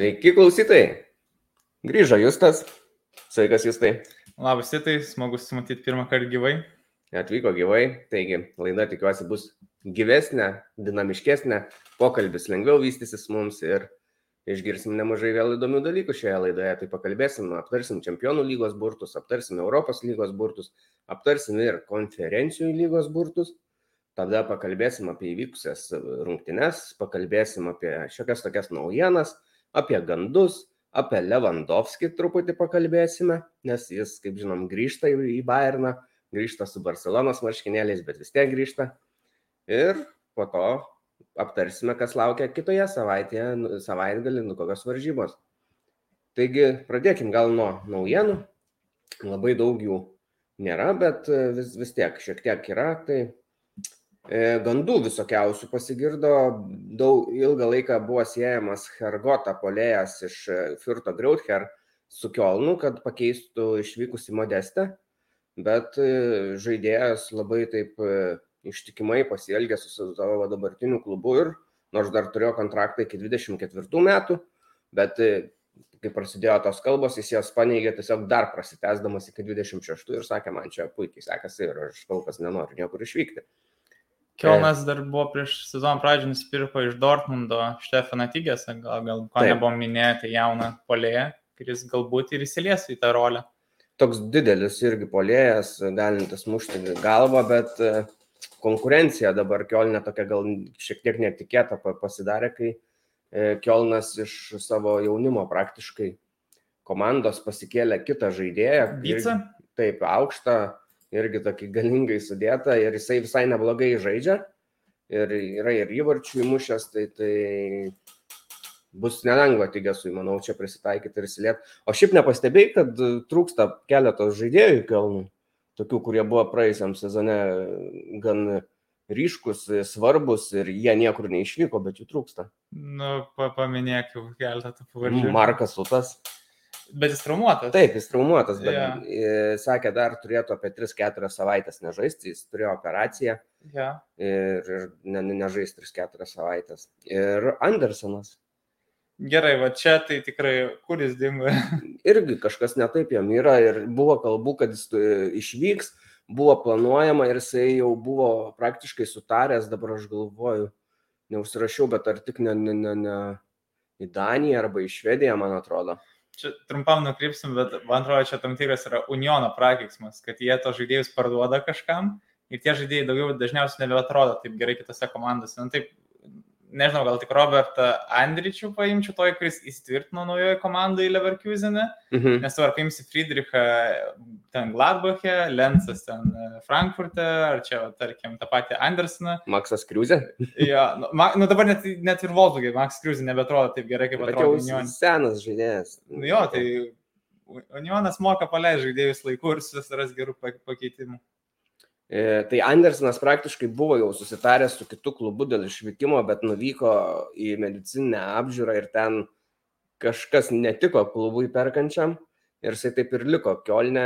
Sveiki klausytojai. Grįžo Justas. Sveikas Justai. Labas, Justai, smagu susimatyti pirmą kartą gyvai. Atvyko gyvai, taigi laida tikiuosi bus gyvesnė, dinamiškesnė, pokalbis lengviau vystysis mums ir išgirsim nemažai vėl įdomių dalykų šioje laidoje. Tai pakalbėsim, aptarsim Čempionų lygos burtus, aptarsim Europos lygos burtus, aptarsim ir konferencijų lygos burtus. Tada pakalbėsim apie įvykusias rungtynes, pakalbėsim apie šiokias tokias naujienas, apie gandus, apie Lewandowski truputį pakalbėsime, nes jis, kaip žinom, grįžta į Bayerną, grįžta su Barcelonos marškinėliais, bet vis tiek grįžta. Ir po to aptarsime, kas laukia kitoje savaitėje, nu, savaitgalį, nu kokios varžybos. Taigi pradėkim gal nuo naujienų. Labai daug jų nėra, bet vis, vis tiek šiek tiek yra. Tai E, gandų visokiausių pasigirdo, daug ilgą laiką buvo siejamas Hergota polėjas iš e, Furto Grauther su Kielnu, kad pakeistų išvykusi modestę, bet e, žaidėjas labai taip ištikimai pasielgė su savo dabartiniu klubu ir nors dar turėjo kontraktą iki 24 metų, bet kai prasidėjo tos kalbos, jis jas paneigė tiesiog dar prasitęsdamas iki 26 ir sakė, man čia puikiai sekasi ir aš kol kas nenoriu niekur išvykti. Kielnas dar buvo prieš sezoną pradžią nusipirko iš Dortmundo Štefaną Tigėsą, gal, gal ko nebuvom minėti jauną polėją, kuris galbūt ir įsilies į tą rolę. Toks didelis irgi polėjas, galintis mušti galvą, bet e, konkurencija dabar Kielne tokia gal šiek tiek netikėta pasidarė, kai e, Kielnas iš savo jaunimo praktiškai komandos pasikėlė kitą žaidėją. Vyca? Taip, aukštą irgi tokį galingai sudėta ir jisai visai neblogai žaidžia. Ir yra ir įvarčių įmušęs, tai, tai bus nelengva Tigesui, manau, čia prisitaikyti ir įsilieti. O šiaip nepastebėjai, kad trūksta keletos žaidėjų kelnų, tokių, kurie buvo praeisiam sezone gan ryškus, svarbus ir jie niekur neišvyko, bet jų trūksta. Nu, paminėk jau keletą pavardžių. Markas Utas. Bet jis traumuotas. Taip, jis traumuotas, bet yeah. sakė, dar turėtų apie 3-4 savaitės nežaisti, jis turėjo operaciją yeah. ir, ir ne, nežais 3-4 savaitės. Ir Andersonas. Gerai, va čia tai tikrai, kur jis dingo? Irgi kažkas netaip jam yra ir buvo kalbų, kad jis e, išvyks, buvo planuojama ir jisai jau buvo praktiškai sutaręs, dabar aš galvoju, neužsirašiau, bet ar tik ne, ne, ne, ne į Daniją arba į Švediją, man atrodo čia trumpam nukrypsim, bet man atrodo, čia tam tikras yra uniono prakeiksmas, kad jie to žaidėjus parduoda kažkam ir tie žaidėjai daugiau dažniausiai nebeatrodo taip gerai kitose komandose. Nu, taip, nežinau, gal tik Robertą Andričių paimčiau toj, kuris įsitvirtino naujoje komandoje Leverkusenė, mhm. nes ar paimsi Friedrichą ten Gladbachė, Lensas ten e, Frankfurte, ar čia, tarkim, tą patį Andersoną. Maksas Kriuzė. ja, nu, ma, nu dabar net, net ir Volkswagen, Maksas Kriuzė nebetrodo taip gerai, kaip atrodo Unionas. Senas žaidėjas. Nu jo, tai Unionas moka paleisti žaidėjus laiku ir susiras gerų pakeitimų. E, tai Andersonas praktiškai buvo jau susitaręs su kitu klubu dėl išvykimo, bet nuvyko į medicininę apžiūrą ir ten kažkas netiko klubui perkančiam ir jisai taip ir liko Kielne,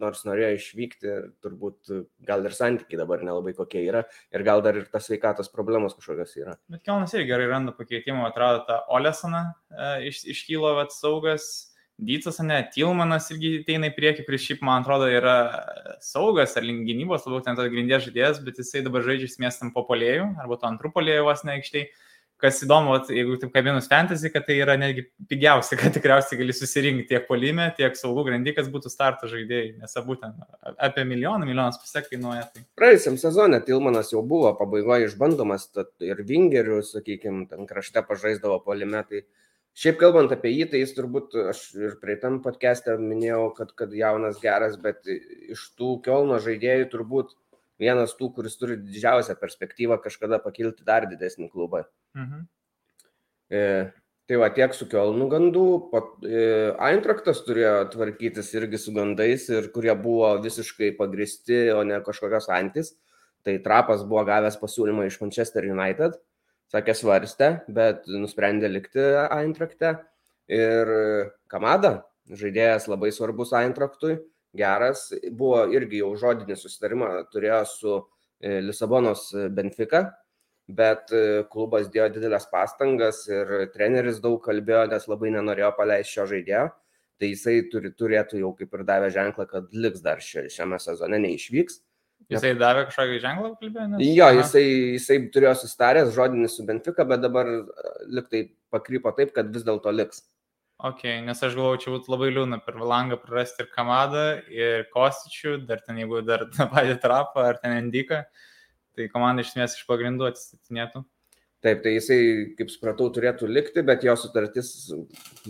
nors norėjo išvykti, turbūt gal ir santykiai dabar nelabai kokie yra ir gal dar ir tas sveikatos problemos kažkokios yra. Bet Kielnas irgi gerai randa pakeitimą, atrado tą Olesaną, e, iš, iškylo atsaugas Dycas, ne, Tilmanas irgi ateina į priekį, kuris šiaip, man atrodo, yra saugas ar link gynybos, labiau ten tas grindės žaidėjas, bet jisai dabar žaidžia esmės po polėjų, arba to antrų polėjų vos neaikštai. Kas įdomu, vat, jeigu taip kabinus fantasy, kad tai yra netgi pigiausia, kad tikriausiai gali susirinkti tiek polime, tiek saugų grandikas būtų starto žaidėjai, nes abu ten apie milijoną, milijonas pasiek kainuoja. Tai. Praėjusiam sezonė Tilmanas jau buvo pabaigoje išbandomas ir Vingerių, sakykime, ten krašte pažaisdavo polime, tai Šiaip kalbant apie jį, tai jis turbūt, aš ir prieitam podcast'e minėjau, kad, kad jaunas geras, bet iš tų Kielno žaidėjų turbūt vienas tų, kuris turi didžiausią perspektyvą kažkada pakilti dar didesnį klubą. Mhm. E, tai va tiek su Kielnu gandų, pat, e, Eintraktas turėjo tvarkytis irgi su gandais ir kurie buvo visiškai pagristi, o ne kažkokios antis. Tai Trapas buvo gavęs pasiūlymą iš Manchester United sakė svarstė, bet nusprendė likti Eintrakte. Ir Kamada, žaidėjas labai svarbus Eintraktui, geras, buvo irgi jau žodinį susitarimą turėjo su e, Lisabonos Benfica, bet e, klubas dėjo didelės pastangas ir treneris daug kalbėjo, nes labai nenorėjo paleisti šio žaidėjo. Tai jisai turi, turėtų jau kaip ir davę ženklą, kad liks dar šiame sezone, neišvyks. Jisai davė kažkokį ženklą, kalbėjo? Nes... Jo, jisai, jisai turėjo sustaręs žodinį su Benfica, bet dabar liktai pakrypo taip, kad vis dėlto liks. Ok, nes aš galvoju, čia būtų labai liūdna per langą prarasti ir Kamadą, ir Kostičių, dar ten jeigu dar tą patį trapą, ar ten Endiką, tai komanda iš esmės iš pagrindų atsistatinėtų. Taip, tai jisai, kaip supratau, turėtų likti, bet jo sutartis,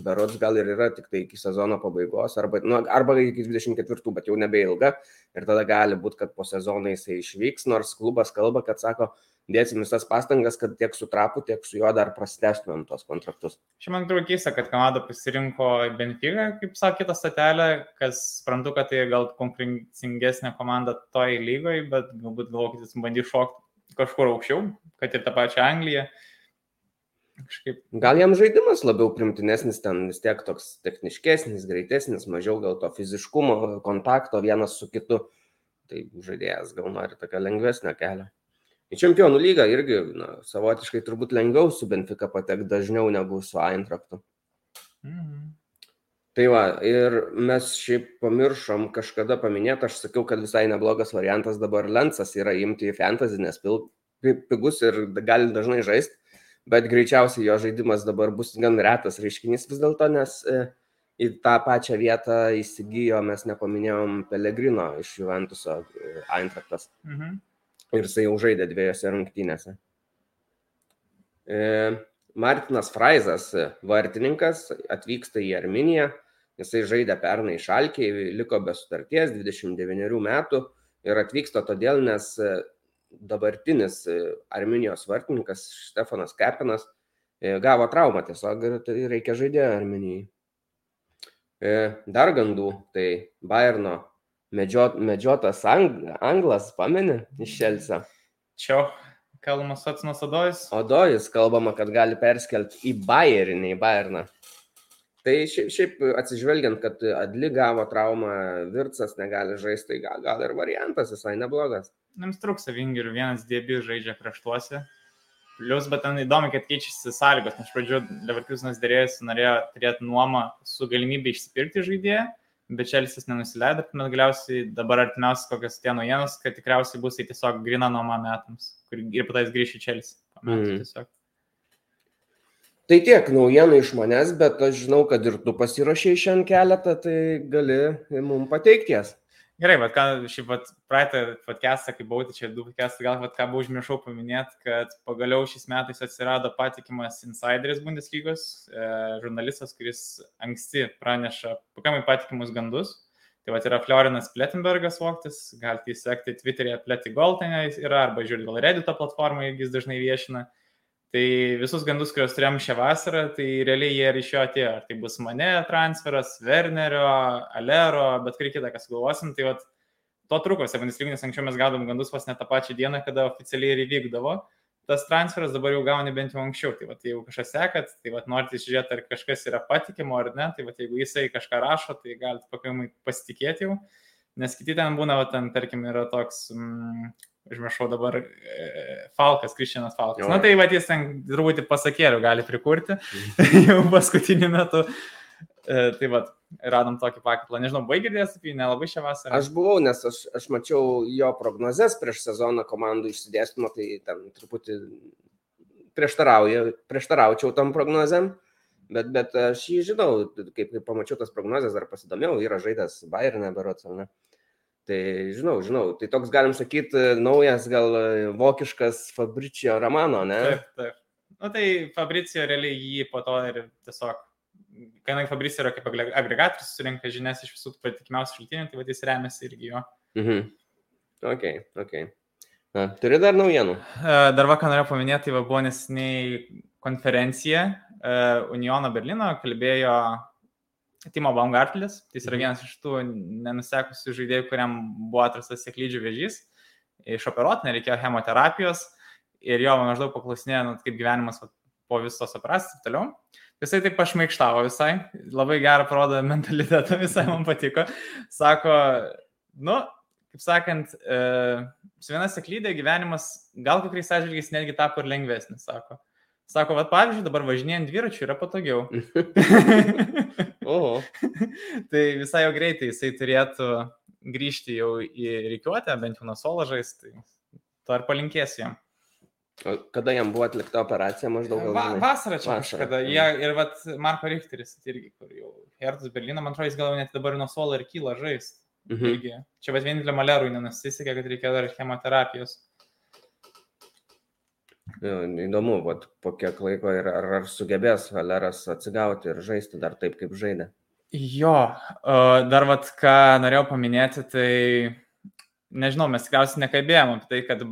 berods gal ir yra tik tai iki sezono pabaigos, arba, nu, arba iki 24, bet jau nebeilga. Ir tada gali būti, kad po sezono jisai išvyks, nors klubas kalba, kad sako, dėsim visas pastangas, kad tiek su trapu, tiek su juo dar prastestumėm tos kontraktus. Šiaip man atrodo keista, kad Kanada pasirinko Benfica, kaip sakė kitą statelę, kas suprantu, kad tai gal konkurencingesnė komanda toj lygoje, bet galbūt galvoju, kad jis bandys šokti kažkur aukščiau, kad ir tą pačią Angliją. Kažkaip. Gal jam žaidimas labiau primtinesnis, ten vis tiek toks techniškesnis, greitesnis, mažiau gal to fiziškumo, kontakto vienas su kitu. Tai žaidėjas gal nori tokią lengvesnę kelią. Į čempionų lygą irgi na, savotiškai turbūt lengviau su Benfica patek dažniau negu su Eintraktu. Mhm. Tai va, ir mes šiaip pamiršom kažkada paminėti, aš sakiau, kad visai neblogas variantas dabar Lensas yra imti į fantasy, nes pil, pigus ir gali dažnai žaisti, bet greičiausiai jo žaidimas dabar bus gan retas reiškinys vis dėlto, nes e, į tą pačią vietą įsigijo, mes nepaminėjom Pelegrino iš Juventuso e, Eintraktas. Mhm ir jisai jau žaidė dviejose rungtynėse. E, Martinas Fraizas, vartininkas, atvyksta į Arminiją, jisai žaidė pernai šalkiai, liko be sutarties, 29 metų ir atvyksta todėl, nes dabartinis Arminijos vartininkas Stefanas Kepinas e, gavo traumą tiesiog tai reikia žaidėjo Arminijai. E, dar gandų, tai Bayerno medžiot, medžiotas ang, anglas, pameni, iš Šelsio. Čia kalbamas Atsinas Odojus. Odojus kalbama, kad gali perskelti į Bayerį, ne į Bayerną. Tai šiaip, šiaip atsižvelgiant, kad Adli gavo traumą, Virtsas negali žaisti, tai gal, gal ir variantas visai neblogas. Jums trūksta vingirių, vienas dėbi žaidžia kraštuose. Plius, bet ten įdomu, kad keičiasi sąlygos, nes pradžioje Leverkusenas dėrėjosi, norėjo turėti nuomą su galimybė išsipirkti žaidėją bet Čelsis nenusileido, bet galiausiai dabar artimiausias kokios tie naujienos, kad tikriausiai bus tai tiesiog grina nuoma metams kur ir patais grįžti į Čelsį. Mm. Tai tiek naujienų iš manęs, bet aš žinau, kad ir tu pasirašai šiandien keletą, tai gali mums pateikti jas. Gerai, bet ką šį pat praeitą podcastą, kai buvau, tai čia du podcastai, gal vat, ką buvau užmiršau paminėti, kad pagaliau šiais metais atsirado patikimas insideris Bundeslygos, e, žurnalistas, kuris anksti praneša pakankamai patikimus gandus. Tai va yra Florinas Plettenbergas voktis, galite įsekti Twitter'e Pletigol ten yra, arba žiūrėti gal Reddito platformą, jis dažnai viešina. Tai visus gandus, kuriuos turėjom šią vasarą, tai realiai jie ir iš jo atėjo. Ar tai bus mane transferas, Wernerio, Alero, bet kurį kitą, kas galvosim. Tai vat, to truko, Sebundeslyginis anksčiau mes gaudom gandus vos ne tą pačią dieną, kada oficialiai ir įvykdavo. Tas transferas dabar jau gauni bent jau anksčiau. Tai vat, jeigu kažkas sekat, tai vat, norite žiūrėti, ar kažkas yra patikimo ar ne. Tai vat, jeigu jisai kažką rašo, tai galite pakankamai pasitikėti jau. Nes kiti ten būna, vat, ten, tarkim, yra toks... Mm, užmiršau dabar, e, Falkas, Kristianas Falkas. Na tai va, jis ten truputį pasakėlių gali prikurti mhm. jau paskutiniu metu. E, tai va, radom tokį pakitlą. Nežinau, baigėdės apie jį, nelabai šią vasarą. Aš buvau, nes aš, aš mačiau jo prognozes prieš sezoną komandų išsidėstymą, tai ten truputį prieštaraučiau tam prognozėm. Bet, bet aš jį žinau, kaip, kaip pamačiau tas prognozes, ar pasidomėjau, yra žaidęs Bayernė, berots, ar ne? Tai žinau, žinau, tai toks galim sakyti naujas gal vokiškas Fabricio Romano, ne? Taip, taip. Na nu, tai Fabricio realiai jį po to ir tiesiog, kadangi Fabricio yra kaip agregatorius, surinka žinias iš visų patikimiausių šaltinių, tai vadys remiasi irgi jo. Mhm. Ok, ok. Na, turi dar naujienų? E, dar vakar norėjau paminėti, tai va, buvo nesiniai konferencija e, Uniono Berlyno, kalbėjo Timo Baumgartlis, tai jis yra mhm. vienas iš tų nenusekusių žaidėjų, kuriam buvo atrastas sėklydžių vėžys. Išoperuoti nereikėjo chemoterapijos ir jo maždaug paklausinėjo, nu, kaip gyvenimas po visos operacijos ir toliau. Jisai taip pašmaikštavo visai, labai gerą parodo mentalitetą, visai man patiko. Sako, nu, kaip sakant, e, su viena seklydė gyvenimas gal kokiais atžvilgiais netgi tapo ir lengvesnis, sako. Sako, va, pavyzdžiui, dabar važinėjant dviračiu yra patogiau. Oho. tai visai jau greitai jisai turėtų grįžti jau į reikiuotę, bent jau nuo solo žais, tai to ir palinkėsiu jam. Kada jam buvo atlikta operacija maždaug? gal Va, vasarą čia Vasarą, kažkada. Jie ir vat, Marko Richteris irgi, kur jau Hertus Berlyną, man atrodo, jis gal net dabar nuo solo ir kyla žais. Mhm. Irgi. Čia bet vienintelė malerui nenusisekė, kad reikėjo dar chemoterapijos. Jo, Įdomu, vat, po kiek laiko ir ar, ar sugebės Valeras atsigauti ir žaisti dar taip, kaip žaidė. Jo, dar vat, ką norėjau paminėti, tai nežinau, mes tikriausiai nekalbėjom apie tai, kad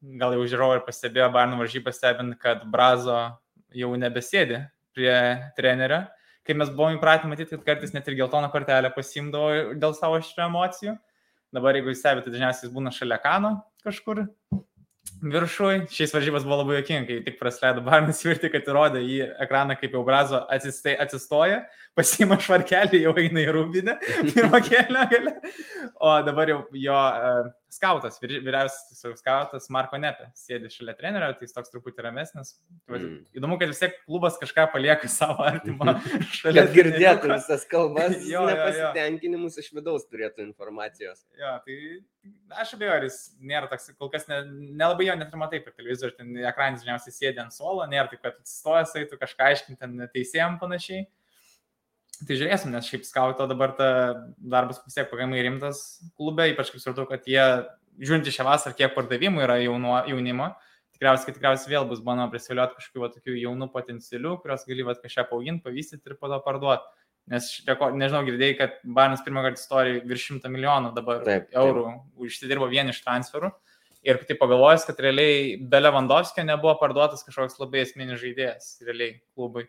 gal jau žiūrovai ir pastebėjo Barno varžybą stebint, kad Brazo jau nebesėdi prie trenerio. Kai mes buvome įpratę matyti, kad kartais net ir geltoną kortelę pasimdavo dėl savo šių emocijų. Dabar, jeigu jūs stebite, tai dažniausiai jis būna šalia kano kažkur viršui. Šiais varžybas buvo labai jokinga, kai tik praleido Barnas virti, kad įrodė į ekraną, kaip jau Brazo atsistoja, pasima švarkelį, jau eina į rūbinę, pirmą kelią galę. O dabar jau jo uh, skautas, vyri- vyriausias skautas Marko Nepė, sėdi šalia trenerio, tai jis toks truputį ramesnis. Mm. Įdomu, kad vis tiek klubas kažką palieka savo artimą šalia. Kad girdėtų visas kalbas, Jo, jo, jo. nepasitenkinimus iš vidaus turėtų informacijos. Jo, tai aš abejoju, ar jis nėra toks, kol kas ne, nelabai jo net ir matai per televizorių, ten ekranas dažniausiai sėdi ant suolo, nėra taip, kad atsistojęs eitų kažką aiškinti ten teisėjim panašiai. Tai žiūrėsim, nes šiaip skauto dabar ta darbas vis tiek pakankamai rimtas klube, ypač kaip supratau, kad jie, žiūrint į šią vasarą, kiek pardavimų yra jauno, jaunimo, tikriausiai, tikriausiai vėl bus bandoma prisivilioti kažkokių va, tokių jaunų potencialių, kurios gali va, kažką paauginti, pavystyti ir po to parduoti. Nes, reko- nežinau, girdėjai, kad Barnas pirmą kartą istorijoje virš šimto milijonų dabar Taip, taip. eurų užsidirbo vien iš transferų. Ir tai pagalvojus, kad realiai be Lewandowskio nebuvo parduotas kažkoks labai esminis žaidėjas, realiai klubui.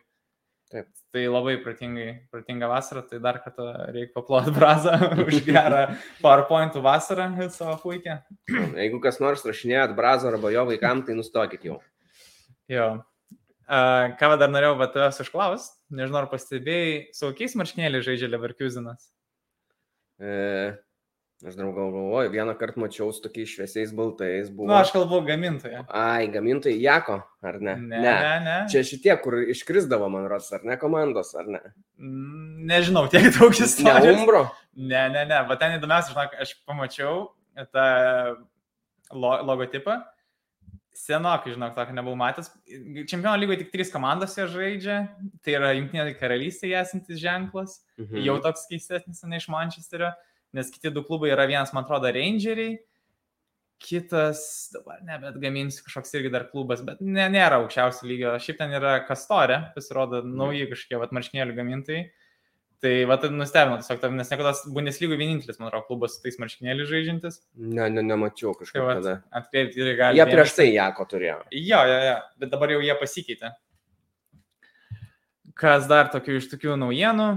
Taip. Tai labai pratingai, pratinga vasara, tai dar kartą reikia paploti brazą už gerą PowerPointų vasarą savo puikia. Jeigu kas nors rašinėjat Brazo arba jo vaikam, tai nustokit jau. Jo. Uh, ką dar norėjau va tavęs užklausti, nežinau, ar pastebėjai, su kokiais marškinėliais žaidžia Leverkusenas? E, aš draugau galvoju, vieną kartą mačiau su tokiais šviesiais baltais. Buvo... Na, nu, aš kalbu gamintoje. Ai, gamintojai Jako, ar ne? Ne, ne, ne. Čia šitie, kur iškrisdavo, man rodos, ar ne komandos, ar ne? Mm, Nežinau, tiek daug Ne istorijų. Umbro? Ne, ne, ne, bet ten įdomiausia, žinok, aš pamačiau tą lo, logotipą. Senokai, žinok, tokio nebuvau matęs. Čempionų lygoje tik trys komandos jie žaidžia. Tai yra Junktinė karalystėje esantis ženklas. Mhm. Jau toks keistesnis ne iš Mančesterio, nes kiti du klubai yra vienas, man atrodo, Rangeriai. Kitas, dabar ne, bet gaminsiu kažkoks irgi dar klubas, bet ne, nėra aukščiausio lygio. Šiaip ten yra Kastorė, pasirodo, nauji kažkokie vat, marškinėlių gamintojai. Tai va, tai nustebino tiesiog, tam, nes niekada Bundeslygų vienintelis, man atrodo, klubas su tais marškinėliais žaidžiantis. Ne, ne, nemačiau Tai kažkaip va, tada. atkreipti ir gali. Jie prieš tai Jako turėjo. Jo, jo, jo, bet dabar jau jie pasikeitė. Kas dar tokių iš tokių naujienų?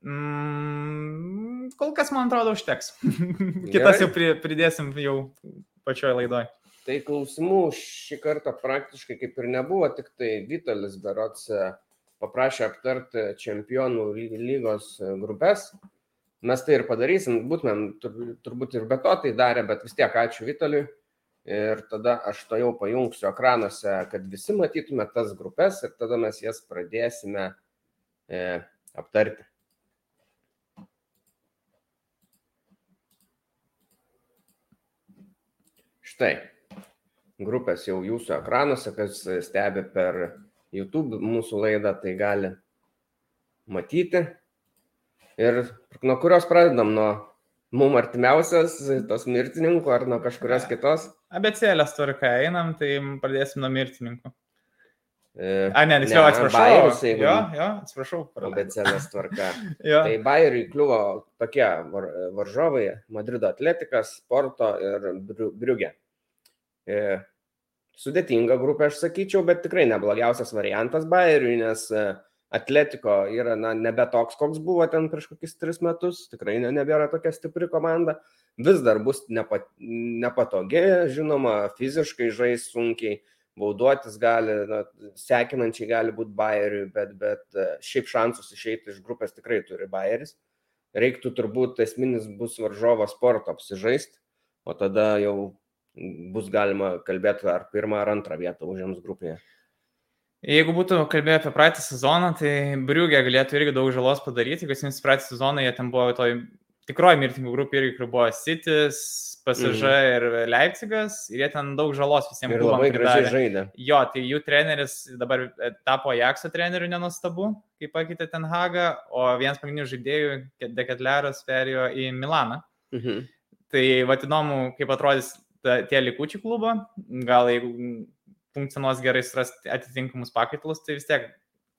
Mm, kol kas, man atrodo, užteks. Kitas Gerai. jau pri, pridėsim jau pačioje laidoje. Tai klausimų šį kartą praktiškai kaip ir nebuvo, tik tai Vitalis Berots paprašė aptarti čempionų ly- lygos grupės. Mes tai ir padarysim, būtumėm tur- turbūt ir be to tai darę, bet vis tiek ačiū Vitaliui. Ir tada aš to jau pajungsiu ekranuose, kad visi matytume tas grupės ir tada mes jas pradėsime e, aptarti. Štai, grupės jau jūsų ekranuose, kas stebi per YouTube mūsų laidą, tai gali matyti. Ir nuo kurios pradedam, nuo mum artimiausios, tos mirtininkų ar nuo kažkurios kitos? Abecėlės tvarka einam, tai pradėsim nuo mirtininkų. E, A, ne, tiksliau, atsiprašau. Bayerius, jeigu- Jo, jo, atsiprašau. Obecelės tvarka. Tai Bayeriui kliuvo tokie var, varžovai - Madrido atletikas, Porto ir Briu- Briugė. E, Sudėtinga grupė, aš sakyčiau, bet tikrai neblogiausias variantas Bayeriui, nes e, Atletiko yra na, nebe toks, koks buvo ten prieš kokius tris metus, tikrai ne, nebėra tokia stipri komanda, vis dar bus nepa, nepatogi, žinoma, fiziškai žais sunkiai, bauduotis gali, na, sekinančiai gali būti Bayeriui, bet, bet e, šiaip šansus išeiti iš grupės tikrai turi Bayeris. reiktų turbūt esminis bus varžovo sporto apsižaisti, o tada jau bus galima kalbėti ar pirmą ar antrą vietą užims grupėje. Jeigu būtų kalbėję apie praeitą sezoną, tai Briugė galėtų irgi daug žalos padaryti, jeigu jis praeitą sezoną, jie ten buvo toj tikroji mirtingų grupė irgi, kur buvo Citis, PSG mm. ir Leipzigas, ir jie ten daug žalos visiems ir labai gražiai žaidė. Jo, tai jų treneris dabar e, tapo Jakso treneriu nenustabu, kai pakeitė Ten Hagą, o vienas pagrindinių žaidėjų, Dekatleras, perėjo į Milaną. Mhm. Tai vad įdomu, kaip atrodys ta, tie likučiai klubo, gal jeigu funkcionuos gerai surasti atitinkamus pakaitalus, tai vis tiek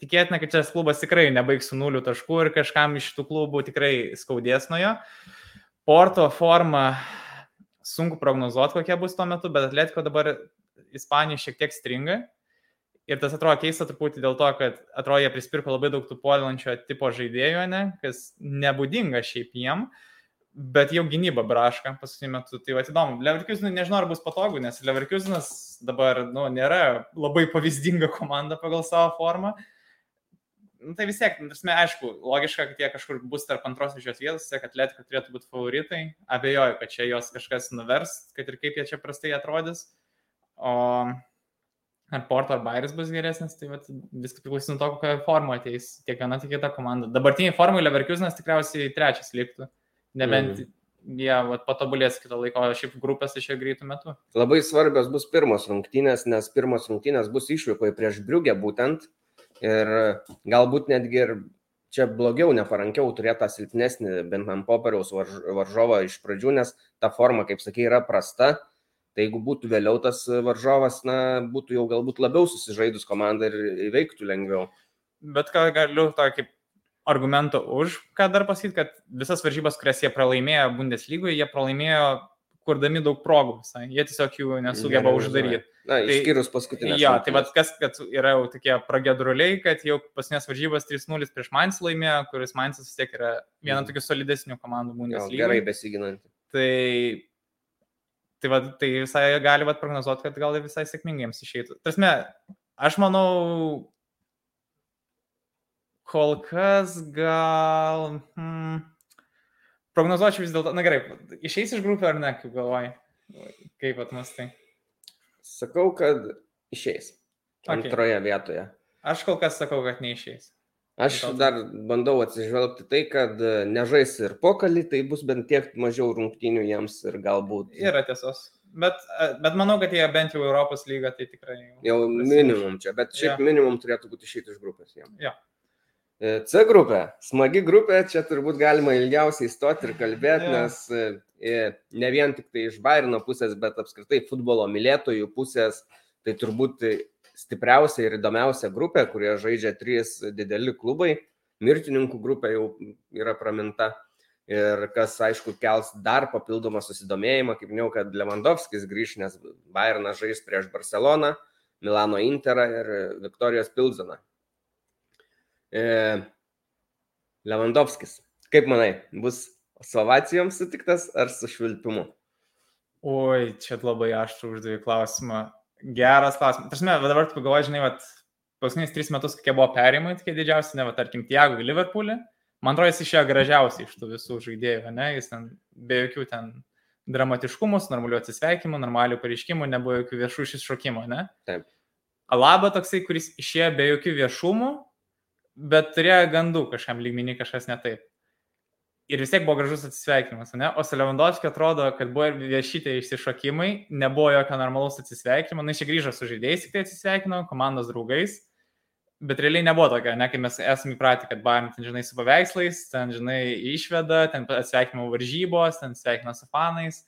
tikėtina, kad šis klubas tikrai nebaigs su nuliu taškų ir kažkam iš tų klubų tikrai skaudės nuo jo. Porto forma sunku prognozuoti, kokia bus tuo metu, bet Atletiko dabar Ispanija šiek tiek stringa. Ir tas atrodo keista truputį dėl to, kad atrodo jie prispirko labai daug tų puolančio tipo žaidėjų, ne, kas nebūdinga šiaip jiem, bet jau gynyba braška paskutiniu metu. Tai va įdomu, Leverkusenui nežinau, ar bus patogu, nes Leverkusenas dabar nu, nėra labai pavyzdinga komanda pagal savo formą. Nu, tai vis tiek, tarsi, aišku, logiška, kad jie kažkur bus tarp antros iš jos vietos, kad Atletika turėtų būti favoritai. Abejoju, kad čia jos kažkas nuvers, kad ir kaip jie čia prastai atrodys. O ar Porto ar Bairis bus geresnis, tai vat, viskas priklausys nuo to, kokią formą ateis tiek viena, tiek kita komanda. Dabartiniai formai Leverkusenas tikriausiai trečias liktų, nebent mm. jie vat, patobulės kitą laiką, o šiaip grupės iš jie greitų metų. Labai svarbios bus pirmos rungtynės, nes pirmos rungtynės bus išvykoje prieš Briugę būtent Ir galbūt netgi ir čia blogiau, neparankiau turėti tą silpnesnį, bent ant popieriaus varžovą iš pradžių, nes ta forma, kaip sakai, yra prasta. Tai jeigu būtų vėliau tas varžovas, na, būtų jau galbūt labiau susižaidus komanda ir įveiktų lengviau. Bet ką galiu tokį argumentą už, ką dar pasakyti, kad visas varžybas, kurias jie pralaimėjo Bundeslygoje, jie pralaimėjo kurdami daug progų visai. Jie tiesiog jų nesugeba uždaryti. Na, tai, išskyrus paskutinę. Jo, tai vad kas, kad yra jau tokie pragedruliai, kad jau paskutinės varžybos 3-0 prieš Mainz laimėjo, kuris Mainzas vis tiek yra viena mm. tokių solidesnių komandų Bundesliga. Gerai besiginanti. Tai, tai, va, tai visai gali vat, prognozuoti, kad gal visai sėkmingai jiems išeitų. Tasme, aš manau, kol kas gal... Hmm, prognozuočiau vis dėlto, na gerai, išeis iš grupės ar ne, kaip galvoji, kaip atmastai. Sakau, kad išeis. Okay. Antroje vietoje. Aš kol kas sakau, kad neišeis. Aš dar bandau atsižvelgti tai, kad e, nežais ir pokalį, tai bus bent tiek mažiau rungtynių jiems ir galbūt. Yra tiesos. Bet, e, bet manau, kad jie bent jau Europos lygą tai tikrai. Jau minimum čia, bet šiaip ja. minimum turėtų būti išėti iš grupės jiems. Ja. E, C grupė, smagi grupė, čia turbūt galima ilgiausiai stoti ir kalbėti, nes ne vien tik tai iš Bairino pusės, bet apskritai futbolo mylėtojų pusės, tai turbūt stipriausia ir įdomiausia grupė, kurioje žaidžia trys dideli klubai. Mirtininkų grupė jau yra praminta. Ir kas, aišku, kels dar papildomą susidomėjimą, kaip minėjau, kad Lewandowskis grįž, nes Bayernas žais prieš Barceloną, Milano Interą ir Viktorijos Pilzoną. E, Lewandowskis, kaip manai, bus su ovacijom sutiktas ar su švilpimu? Oi, čia labai aštrų uždavė klausimą. Geras klausimas. Tarsi, dabar tu pagalvoji, žinai, vat, paskutinius tris metus, kokie buvo perimai, tokie didžiausi, ne, va, tarkim, Tiago į Liverpoolį. Man atrodo, jis išėjo gražiausiai iš tų visų žaidėjų, ne, jis ten be jokių ten dramatiškumus, normalių atsisveikimų, normalių pareiškimų, nebuvo jokių viešų iššokimų, ne? Taip. Alaba toksai, kuris išėjo be jokių viešumų, bet turėjo gandų kažkam lygmenį kažkas ne taip ir vis tiek buvo gražus atsisveikinimas, ne? O su Lewandowskiu atrodo, kad buvo ir vieši tie išsišokimai, nebuvo jokio normalaus atsisveikinimo, na, iš čia grįžo su žaidėjais, tik tai atsisveikino, komandos draugais, bet realiai nebuvo tokio, ne, kai mes esame įpratę, kad Bayern, ten, žinai, su paveikslais, ten, žinai, išveda, ten atsveikinimo varžybos, ten sveikino su fanais.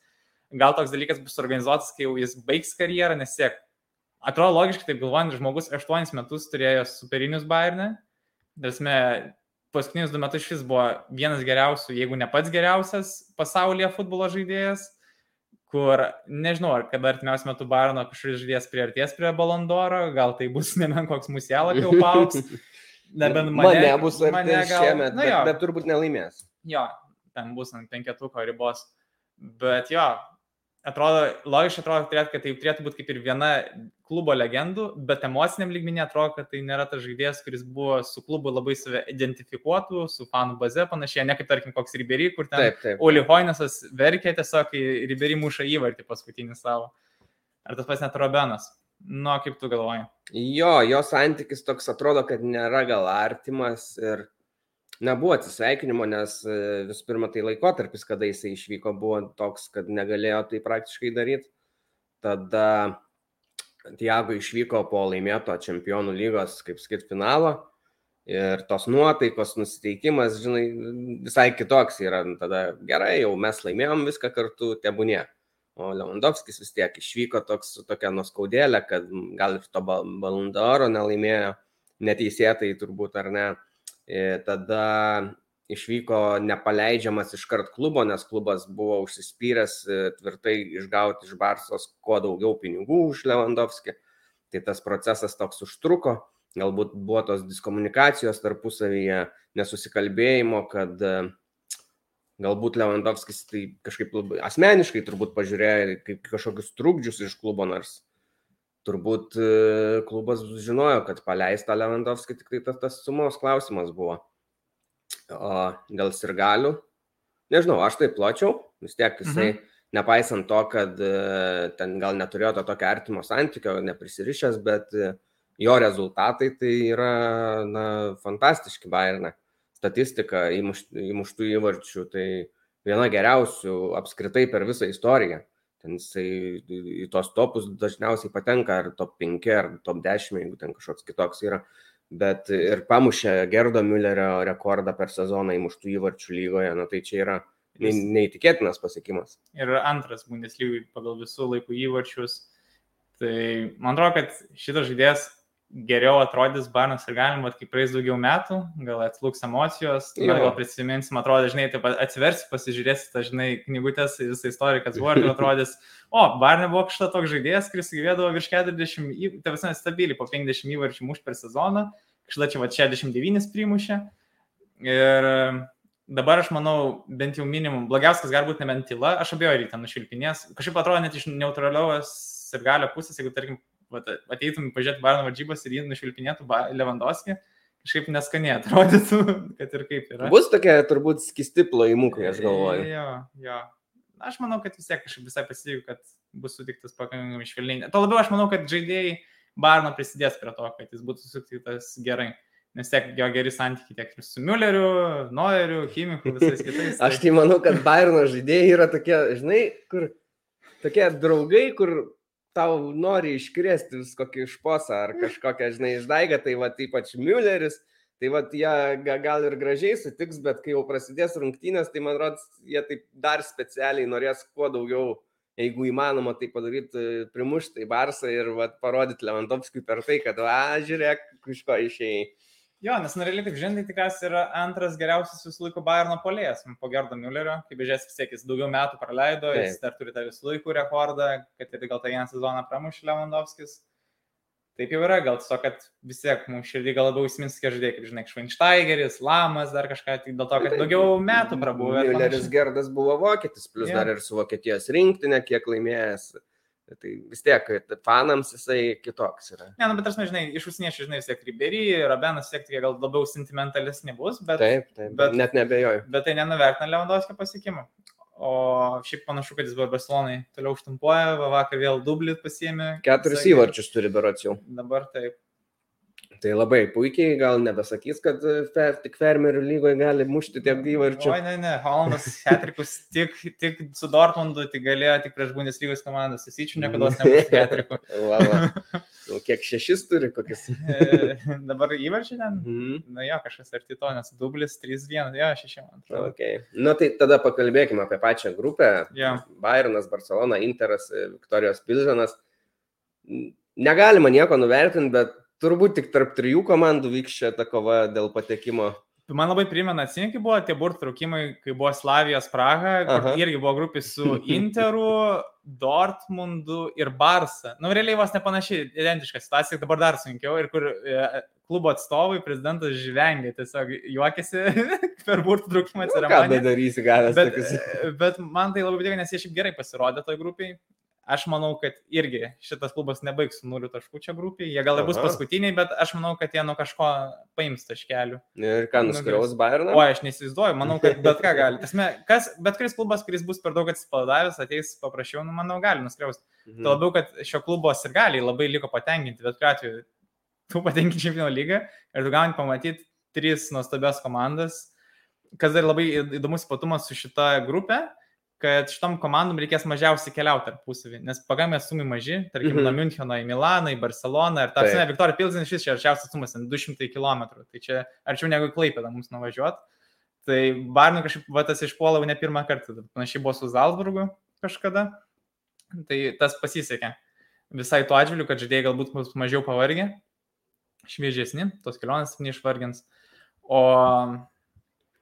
Gal toks dalykas bus organizuotas, kai jau jis baigs karjerą, nes tiek. Atrodo logiškai, taip galvojant, žmogus 8 metus turėjo superinius Bayernę. Dasme, paskutinius du metus šis buvo vienas geriausių, jeigu ne pats geriausias pasaulyje futbolo žaidėjas, kur nežinau, ar kada artimiausiu metu Barono kažkuris žaidėjas priartės prie Balondoro, gal tai bus nemen koks musielą, kai jau pauks. Nebent mane, mane bus ar mane gal, šiemet, bet, bet turbūt nelaimės. Jo, ten bus ant penketuko ribos. Bet jo, atrodo, logiškai atrodo, turėtų, kad tai turėtų būti kaip ir viena klubo legendų, bet emociniam lygmenį atrodo, kad tai nėra tas žaidėjas, kuris buvo su klubu labai save identifikuotų, su fanų baze panašiai, ne kaip tarkim koks Ribery, kur ten Taip, taip. Oli Hoinesas verkė tiesiog, kai Ribery muša įvartį paskutinį savo. Ar tas pats net Robenas? Nu, kaip tu galvoji? Jo, jo santykis toks atrodo, kad nėra gal artimas ir nebuvo atsisveikinimo, nes e, visų pirma tai laikotarpis, kada jisai išvyko, buvo toks, kad negalėjo tai praktiškai daryti. Tada Tiago išvyko po laimėto čempionų lygos, kaip sakyt, finalo. Ir tos nuotaikos, nusiteikimas, žinai, visai kitoks yra. Tada gerai, jau mes laimėjom viską kartu, tebūnie. O Lewandowskis vis tiek išvyko toks tokia nuskaudėlė, kad gal ir to balundoro nelaimėjo neteisėtai turbūt ar ne. Ir tada išvyko nepaleidžiamas iškart klubo, nes klubas buvo užsispyręs e, tvirtai išgauti iš Barsos kuo daugiau pinigų už Lewandowski. Tai tas procesas toks užtruko, galbūt buvo tos diskomunikacijos tarpusavyje, nesusikalbėjimo, kad e, galbūt Lewandowskis tai kažkaip asmeniškai turbūt pažiūrėjo kaip kažkokius trukdžius iš klubo, nors turbūt e, klubas žinojo, kad paleista Lewandowski, tik tai tas, tas sumos klausimas buvo. O dėl sirgalių, nežinau, aš tai pločiau, vis tiek jisai, mhm. nepaisant to, kad e, ten gal neturėjo to tokio artimo santykio, neprisirišęs, bet e, jo rezultatai tai yra, na, fantastiški Bayernai statistika įmuštų įvarčių, tai viena geriausių apskritai per visą istoriją. Ten jisai į tos topus dažniausiai patenka, ar top 5, ar top 10, jeigu ten kažkoks kitoks yra. Bet ir pamušė Gerdo Müllerio rekordą per sezoną įmuštų įvarčių lygoje. Na tai čia yra neįtikėtinas pasiekimas. Ir antras Bundeslygai pagal visų laikų įvarčius. Tai man atrodo, kad šitas žaidėjas geriau atrodys Barnas ir galima, kai praeis daugiau metų, gal atslūks emocijos, gal, gal prisiminsim, atrodo, žinai, taip atsiversi, pasižiūrėsi, tą, žinai, knygutės, visą istoriją, kas buvo ir atrodys, o, Barnė buvo kažkas toks žaidėjas, kuris gyvėdavo virš 40, tai visai stabiliai, po 50 įvarčių muš per sezoną, kažkada čia va 69 primušė. Ir dabar aš manau, bent jau minimum, blogiausias galbūt nebent tyla, aš abejoju, ryte nušvilpinės, kažkaip atrodo net iš neutralios ir galio pusės, jeigu tarkim ateitum pažiūrėti Barno varžybas ir jį nušvilpinėtų Lewandowski, kažkaip neskaniai atrodytų, kad ir kaip yra. Bus tokia turbūt skisti plojimukai, aš galvoju. Jo, jo. Aš manau, kad vis tiek kažkaip visai pasitikiu, kad bus sutiktas pakankamai švelniai. Tuo labiau aš manau, kad žaidėjai Barno prisidės prie to, kad jis būtų sutiktas gerai. Nes tiek jo geri santykiai tiek ir su Mülleriu, Noeriu, Chimiku, visais kitais. Tai... Aš tai manau, kad Bayerno žaidėjai yra tokie, žinai, kur tokie draugai, kur tau nori iškrėsti vis kokį išposą ar kažkokią, žinai, išdaigą, tai va, ypač Mülleris, tai va, jie gal ir gražiai sutiks, bet kai jau prasidės rungtynės, tai man rodos, jie taip dar specialiai norės kuo daugiau, jeigu įmanoma tai padaryti, primušti į Barsą ir va, parodyti Lewandowskiui per tai, kad, va, žiūrėk, iš ko išėjai. Jo, nes realiai taip žinai, tikriausiai yra antras geriausias visų laikų Bayerno polėjas, po Gerdo Müllerio, kaip žiūrės vis tiek jis daugiau metų praleido, Taip. jis dar turi tą visų laikų rekordą, kad ir gal tą vieną sezoną pramušė Lewandowskis. Taip jau yra, gal tiesiog, kad vis tiek mums širdį gal labiau įsimins, žaidėjai, kaip žinai, Švainštaigeris, Lamas, dar kažką, tik dėl to, kad daugiau metų prabuvę. Mülleris Gerdas buvo vokietis, plus ja. dar ir su Vokietijos rinktinė, kiek laimėjęs. Tai vis tiek, fanams jisai kitoks yra. Ne, nu, bet aš nežinai, iš užsieniečių, žinai, vis tiek Ribery, Rabenas, vis tiek gal labiau sentimentalesni bus, bet... Taip, taip, bet, net nebejoju. Bet tai nenuvertina Lewandowskio pasiekimų. O šiaip panašu, kad jis buvo Barcelonai toliau užtumpuoja, vakar vėl dublit pasiemė. Keturis įvarčius turi berots jau. Dabar taip. Tai labai puikiai, gal nebesakys, kad e, fer, tik fermerių lygoje gali mušti tiek įvarčių. Oi, ne, ne, Hollandas Hetrikus tik, tik su Dortmundu, tik galėjo tik prieš Bundeslygos komandas, įsičių niekada nemušti Hetrikų. Nu, kiek šešis turi, kokius. E, dabar įvarčiai ten? Mm. Na jo, kažkas arti to, nes dublis 3-1, jo, 6, man atrodo. Okay. Na nu, tai tada pakalbėkime apie pačią grupę. Yeah. Bayernas, Barcelona, Interas, Viktorijos Pilzenas. Negalima nieko nuvertinti, bet turbūt tik tarp trijų komandų vyks čia ta kova dėl patekimo Man labai primena, atsimink, kai buvo tie burtų traukimai, kai buvo Slavijos Praha, irgi buvo grupė su Interu, Dortmundu ir Barsa. Nu, realiai vos nepanašiai, identiška situacija, dabar dar sunkiau ir kur e, klubo atstovai, prezidentas žvengia, tiesiog juokiasi per burtų traukimą Nu, ką darysi, gavęs Bet, tokius. bet man tai labai patiko, nes jie šiaip gerai pasirodė toj grupiai. Aš manau, kad irgi šitas klubas nebaigs su nuliu taškų čia grupiai. Jie gal ir bus paskutiniai, bet aš manau, kad jie nuo kažko paims taškelių. Ir ką nu, nuskriaus Bayerną? O aš neįsivaizduoju, manau, kad bet ką gali. Tasme, kas, bet kuris klubas, kuris bus per daug atsipalaidavęs, ateis paprašiau, nu, manau, gali nuskriausti. Mhm. Tuo labiau, kad šio klubo ir gali labai liko patenkinti, bet kuriuo atveju tu patenkinti čempionų lygą ir tu gauni pamatyti tris nuostabias komandas. Kas dar labai įdomus ypatumas su šita grupė, kad šitom komandom reikės mažiausiai keliauti tarpusavį, nes pagamė sumai maži, tarkim, Mhm. mhm. nuo Müncheno į Milaną, į Barceloną ir ta prasme, Viktorija Pilsnis šis čia arčiausias sumas, ten 200 km, tai čia arčiau negu Klaipėda mums nuvažiuoti. Tai Barnui kažkaip va, tas išpuolau ne pirmą kartą, panašiai buvo su Zalzburgu kažkada, tai tas pasisekė. Visai tuo atžvilgiu, kad žaidėjai galbūt bus mažiau pavargę, šviežesni, tos kelionės neišvargins. O,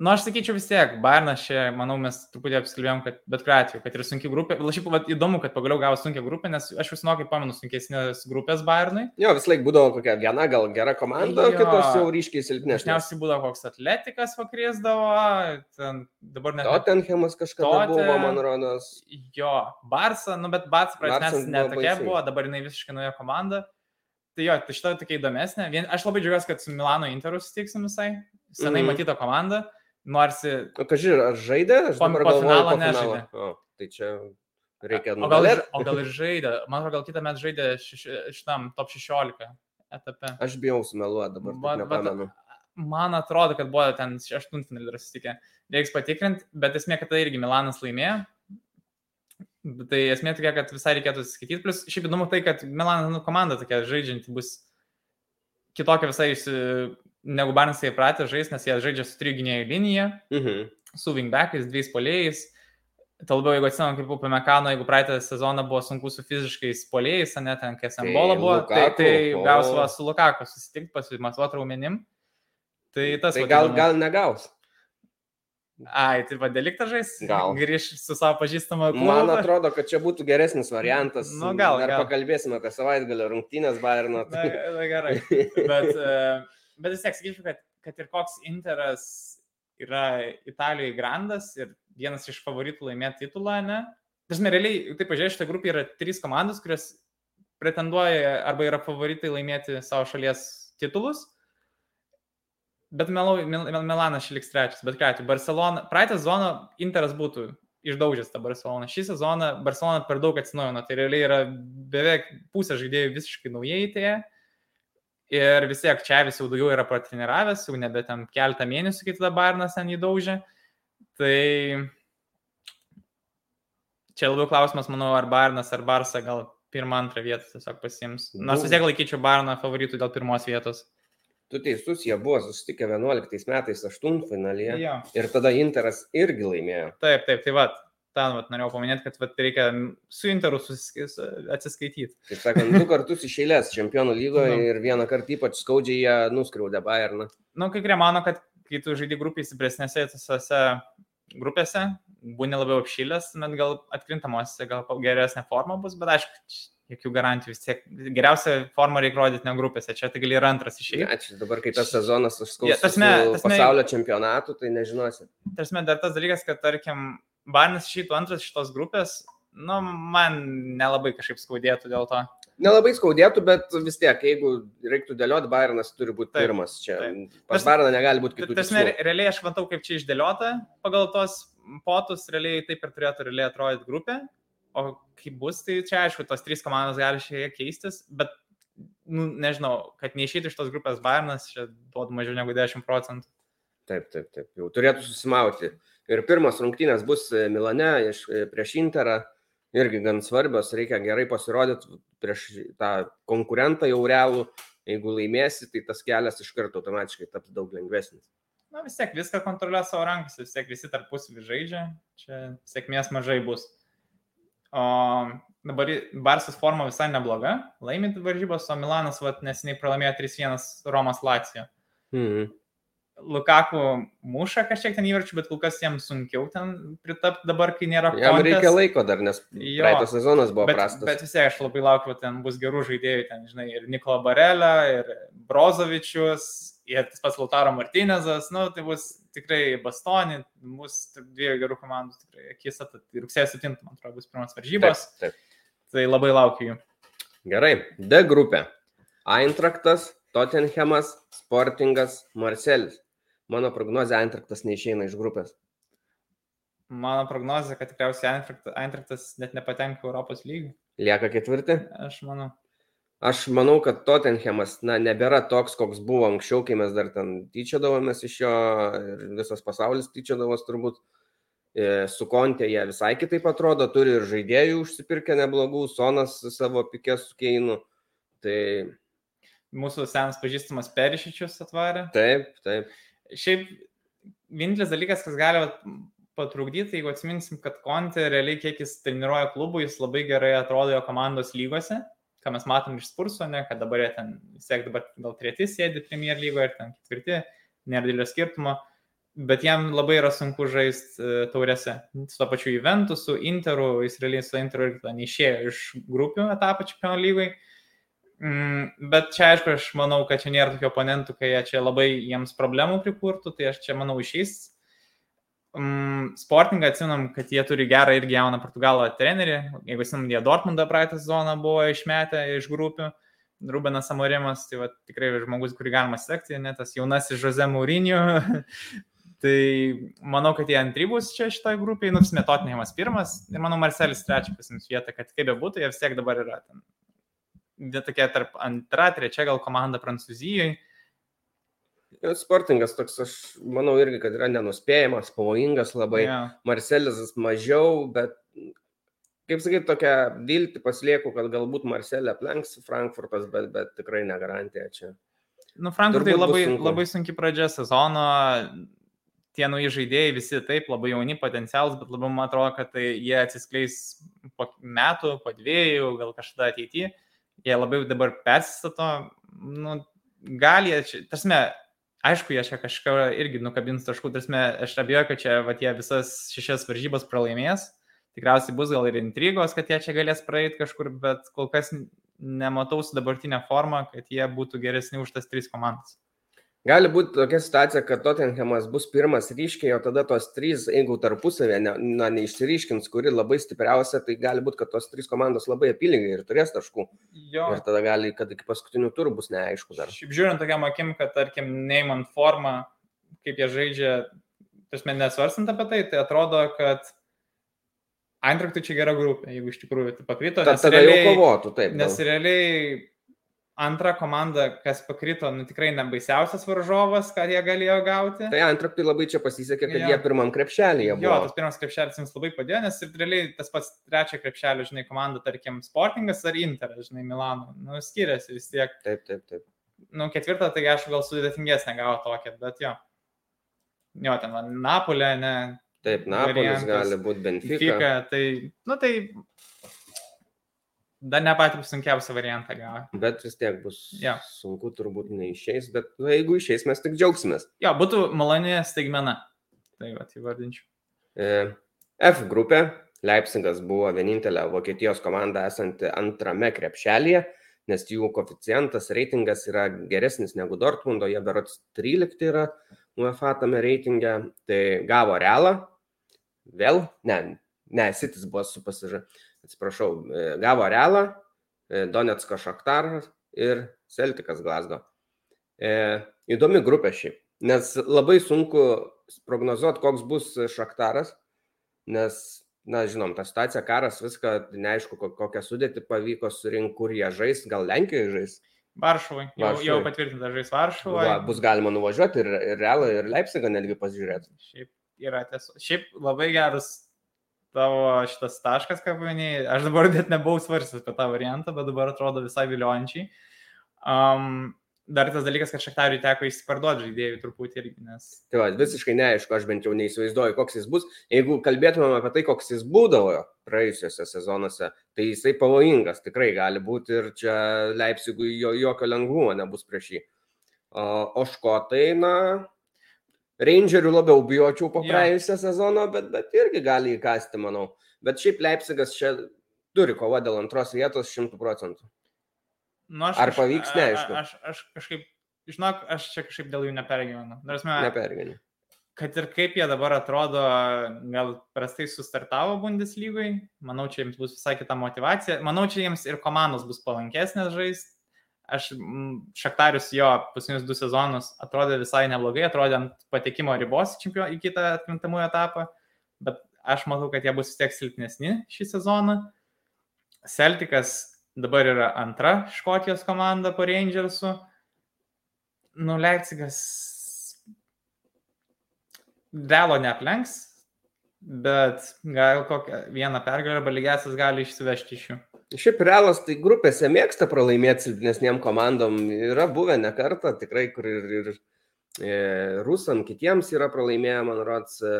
nu, aš sakyčiau vis tiek, Bayernas čia, manau, mes truputį apskalbėjom, kad bet kuriuo atveju, kad ir sunki grupė. Ir šiaip vat, įdomu, kad pagaliau gavo sunkia grupė, nes aš vis nuokai pamenu sunkesnės grupės Bayernui. Jo, vis laik būdavo kokia viena gal gera komanda, Jo. kitos jau ryškiai silpnesnės. Dažniausiai būdavo koks atletikas vakrėsdavo, ten dabar net... Tottenhamas kažkada Tote- buvo, man rodos. Jo, Barsa, nu bet Barsa buvo netokia baisiai. buvo, dabar jinai visiškai nauja komanda. Tai jo, tai šita tokia įdomesnė. Vien, aš labai džiaugiuosi, kad su Milano Interu susitiksim visai. Senai mhm. matyta komanda. Norsi. O kažkai, ar žaidė? Aš Po- po finalo nežaidė. O, tai čia reikia O gal, ir, o gal ir žaidė. Man atrodo, gal kitą metą žaidė šitam top 16 etape. Aš bijau sumeluoti dabar, va- nepamenu. Man atrodo, kad buvo ten aštuntfinalį dar susitikę. Reiks patikrinti, bet esmė, kad tai irgi Milanas laimėjo. Tai esmė tokia, kad visai reikėtų skaityti. Plus šiaip įdomu tai, kad Milanas nu, komanda tokia žaidžianti bus kitokia visai negu Barnsai įpratę žaisti, nes jie žaidžia su trijų gynėjų linija, Mhm. su wingbackais, dviejais polėjais. Tuo labiau, jeigu atsimenu, kaip po Mekano, jeigu praeitą sezoną buvo sunku su fiziškais polėjais, o ne ten kas Tai buvo, tai, tai gaus va su Lukaku susitikti, pasimatuoti raumenim. Tai tas Tai gal, gal negaus. Ai, tai vadeliktą žais? Gal. Grįž su savo pažįstamu Man atrodo, kad čia būtų geresnis variantas. Nu, gal, Dar gal. pakalbėsime apie savaitgalio rungtynės Bayerno. Na, na gerai. Bet, e, bet vis tiek sakyčiau, kad, kad ir koks Interas yra Italijoje grandas ir vienas iš favoritų laimėti titulą, ne? Dažnai realiai, taip pažiūrėjau, šitą grupę yra trys komandos, kurios pretenduoja arba yra favoritai laimėti savo šalies titulus. Bet Melau, Mil, Mil, Milanas liks trečias, bet ką atveju, Barcelona, praeitą sezoną Interas būtų išdaužęs tą Barceloną. Šį sezoną Barcelona per daug atsinaujino, tai realiai yra beveik pusė žaidėjų visiškai naujai atėję. Ir vis tiek čia vis jau daugiau yra patreniravęs, jau nebe ten keltą mėnesių, kai tada Barnas ten įdaužė. Tai čia labiau klausimas, manau, ar Barnas ar Barsa gal pirmą, antrą vietą tiesiog pasiims. Nors vis tiek laikyčiau Barną favoritų dėl pirmos vietos. Tu teisus, jie buvo susitikę 11 metais aštuntfinalyje. Jo. Ir tada Interas irgi laimėjo. Taip, taip, tai va, ten vat, norėjau paminėti, kad vat, reikia su Interu atsiskaityti. Taip sakant, du kartus iš eilės čempionų lygoje Nu. ir vieną kartą ypač skaudžiai jie nuskriaudė Bayerną. Na, nu, kai kurie mano, kad kai tu žaidži grupiai stipresnėse tose grupėse, būni labiau apšylęs, net gal atkrintamosiose, gal geresnė forma bus, bet aišku, jokių garantijų vis tiek. Geriausią formą reikia rodyti ne grupėse, čia tai gali ir antras išeiti. Ne, čia dabar, kai tas sezonas Ja, užskaus tasme- yeah, tasme- pasaulio čempionatu, tai nežinosi. Tarsi, dar tas dalykas, kad, tarkim, Barnis išeitų antras šitos grupės, nu, man nelabai kažkaip skaudėtų dėl to. Nelabai skaudėtų, bet vis tiek, jeigu reiktų dėlioti, Bayernas turi būti Taip, pirmas. Čia taip. pas Bayerną negali būti kitų. Tas tikslų. realiai aš matau, kaip čia išdėliota pagal tos potus, realiai taip ir turėtų realiai atrodyti grupė. O kaip bus, tai čia aišku, tos trys komandos gali šiek tiek keistis, bet, nu, nežinau, kad neišėti iš tos grupės Bayernas, čia duoda mažiau negu 10 procentų. Taip, taip, taip. Jau turėtų susimauti. Ir pirmas rungtynės bus e, Milane iš, e, prieš Interą. Irgi gan svarbios. Reikia gerai pasirodyti prieš tą konkurentą jau realų. Jeigu laimėsi, tai tas kelias iš karto automatiškai taps daug lengvesnis. Na vis tiek viską kontroliuoja savo rankas, vis tiek visi tarpusavį žaidžia, čia sėkmės mažai bus. O dabar Barsas forma visai nebloga, laimint varžybos, o Milanas vat, neseniai pralaimėjo 3-1 Romas Lacijo. Mhm. Lukaku muša kažkiek ten įvarčių, bet kol kas jiems sunkiau ten pritapti dabar, kai nėra Jam Kontės. reikia laiko dar, nes Jo. praeitas sezonas buvo Bet, prastas. bet vis tiek aš labai laukiu, ten bus gerų žaidėjų, ten, žinai, ir Nikola Barelė, ir Brozovičius, ir tas pats Lautaro Martinezas, nu, tai bus tikrai Bastoni, bus dviejų gerų komandų, tikrai akisata, tai rugsėjo 7, man atrodo, bus pirmas varžybos, Taip, taip. tai labai laukiu jų. Gerai, D grupė. Eintraktas, Tottenhamas, Sportingas, Marcelis. Mano prognozė Eintraktas neišeina iš grupės. Mano prognozija, kad tikriausiai Eintraktas net nepatenka Europos lygį, Lieka ketvirti. aš manau. Aš manau, kad Tottenhamas, na, nebėra toks, koks buvo anksčiau, kai mes dar ten tyčiodavomės iš jo ir visas pasaulis tyčiodavos turbūt. E, Su kontė jie visai kitaip atrodo, turi ir žaidėjų užsipirkę neblogų, Sonas savo pikės su Keinu. Tai Mūsų senas pažįstamas Perišičius atvarė. taip, taip. Šiaip vienintelis dalykas, kas gali patrukdyti, jeigu atsiminsim, kad Conte realiai kiek jis treniruoja klubų, jis labai gerai atrodo jo komandos lygose, ką mes matom iš Spurso, ne, kad dabar jie ten, vis tiek dabar gal treti sėdi Premier lygoje ir ten ketvirti, nėra didelio skirtumo, bet jam labai yra sunku žaisti e, taurėse. Su to pačiu Juventus, su Interu, jis realiai su Interu ir ten išėjo iš grupių etapą čempionų lygoje. Mm, bet čia, aišku, aš manau, kad čia nėra tokių oponentų, kai jie čia labai jiems problemų prikurtų, tai aš čia manau išeis. Mm, sportingą atsiminam, kad jie turi gerą irgi jauną portugalą trenerį. Jeigu atsiminam, jie Dortmundą praeitą sezoną buvo išmetę iš grupių. Rubenas Amorimas, tai va, tikrai žmogus, kurį galima sekti, net tas jaunasis Jose Mourinho. tai manau, kad jie antry bus čia šitoje grupėje, nors Metotinimas pirmas ir manau Marcelis trečias pasims vietą, kad kaip bebūtų, jie vis tiek dabar yra ten tokia tarp antra, trečia gal komanda Prancūzijoje. Sportingas toks, aš manau irgi, kad yra nenuspėjamas, pavojingas labai. Ja. Marcelis mažiau, bet, kaip sakyti, tokią viltį paslieku, kad galbūt Marcelė aplenks Frankfurtas, bet, bet tikrai negarantija čia. Nu, Frankfurtai labai, sunku. labai sunki pradžia sezono, tie nauji žaidėjai visi taip, labai jauni potencialus, bet labiau man atrodo, kad tai jie atsiskleis po metų, po dviejų, gal kažkada ateityje. Jie labai dabar persistato, nu, gal jie, čia- tarsi, aišku, jie čia kažką irgi nukabins taškų, tarsi, aš abejoju, kad čia va, jie visas šešias varžybas pralaimės. Tikriausiai bus gal ir intrigos, kad jie čia galės praeiti kažkur, bet kol kas nematau su dabartinė forma, kad jie būtų geresni už tas tris komandas. Gali būti tokia situacija, kad Tottenhamas bus pirmas ryškiai, o tada tos trys, jeigu tarpusavė ne, na, neišsiryškins, kuri labai stipriausia, tai gali būti, kad tos trys komandos labai apylygiai ir turės taškų. Jo. Ir tada gali, kad iki paskutinių turų bus neaišku dar. Šiaip žiūrint tokiam akim, kad tarkim, neimant formą, kaip jie žaidžia, tarsi nesvarstant apie tai, tai atrodo, kad Eintrachtui čia gera grupė, jeigu iš tikrųjų tai pakrito. Ta, tada jau realiai- kovotų, taip. Nes realiai antra komanda, kas pakrito, nu tikrai nebaisiausias varžovas, ką jie galėjo gauti. Tai antraktui labai čia pasisekė, kad Jo. jie pirmam krepšelėje Jo, buvo. tas pirmas krepšelis jums labai padėjo, nes ir realiai tas pats trečia krepšelio, žinai, komanda, tarkim, Sportingas ar Interas, žinai, Milano, nu, skiriasi vis tiek. Taip, taip, taip. nu, ketvirtą, tai aš gal sudėtingesnė gavo tokią, bet jo. Jo, ten va, Napolė, ne, Taip, Napolis Variantas. gali būti Benfica. Fika, tai, nu, tai dar ne patį sunkiausią variantą gavo. Bet vis tiek bus Jo. sunku, turbūt neišeis, bet nu, jeigu išeis, mes tik džiaugsimės. Jo, būtų malonė staigmena. Tai va, įvardinčiau. E, F grupė. Leipzigas buvo vienintelė Vokietijos komanda esanti antrame krepšelėje, nes jų koficijantas, reitingas yra geresnis negu Dortmundo, jie berots 13 yra UEFA tame reitinge, tai gavo realą, vėl, ne, ne, Sitis buvo su pasiža, atsiprašau, e, gavo realą, e, Donetsko Šaktaras ir Celtikas Glasgow. E, įdomi grupė šiaip, nes labai sunku prognozuoti, koks bus Šaktaras, nes, na, žinom, ta situacija, karas, viską, neaišku, ko- kokią sudėtį pavyko surinkti, kur jie žais, gal Lenkijoje žais. Varšuvai. Jau, Varšuvai. jau patvirtinta žais Varšuvai. Va, bus galima nuvažiuoti ir, ir Realą, ir Leipzigą netgi pasižiūrėti. Šiaip yra tiesa. Šiaip labai geras tavo šitas taškas, ką paminėjai. Aš dabar net nebuvau svarstęs apie tą variantą, bet dabar atrodo visai viliojančiai. Um, dar tas dalykas, kad Šaktariui teko įsiparduoti žaidėjų truputį irgi, nes Tai va, visiškai neaišku, aš bent jau neįsivaizduoju, koks jis bus. Jeigu kalbėtumėm apie tai, koks jis būdavo praėjusiuose sezonuose, tai jisai pavojingas, tikrai gali būti ir čia Leipzigui jo, jokio lengvumo nebus prieš jį. O, o škotai, na, Rangerių labiau bijočiau po Jo. praėjusio sezono, bet, bet irgi gali įkasti, manau. Bet šiaip Leipzigas čia turi kovą dėl antros vietos 100 procentų. Nu, aš Ar pavyks, neaišku. Aš, aš kažkaip, žinok, aš čia kažkaip dėl jų nepergyvenu. Nepergani. kad ir kaip jie dabar atrodo, gal prastai sustartavo Bundeslygai, manau, čia jiems bus visai kita motivacija. Manau, čia jiems ir komandos bus palankesnės žaisti. Aš mm, Šaktarius jo paskutinius du sezonus atrodė visai neblogai, atrodė ant patekimo ribos čempio, į kitą atkrintamųjų etapą, bet aš matau, kad jie bus tiek silpnesni šį sezoną. Celticas dabar yra antra Škotijos komanda po Rangersu. Nu, Leipzigas Delo neaplenks, bet gal kokią vieną pergalę arba lygiasias gali išsivežti iš jų. Šiaip realas tai grupėse mėgsta pralaimėti silpnesniem komandom. Yra buvę ne kartą, tikrai, kur ir, ir e, rusam kitiems yra pralaimėję, man rods. E,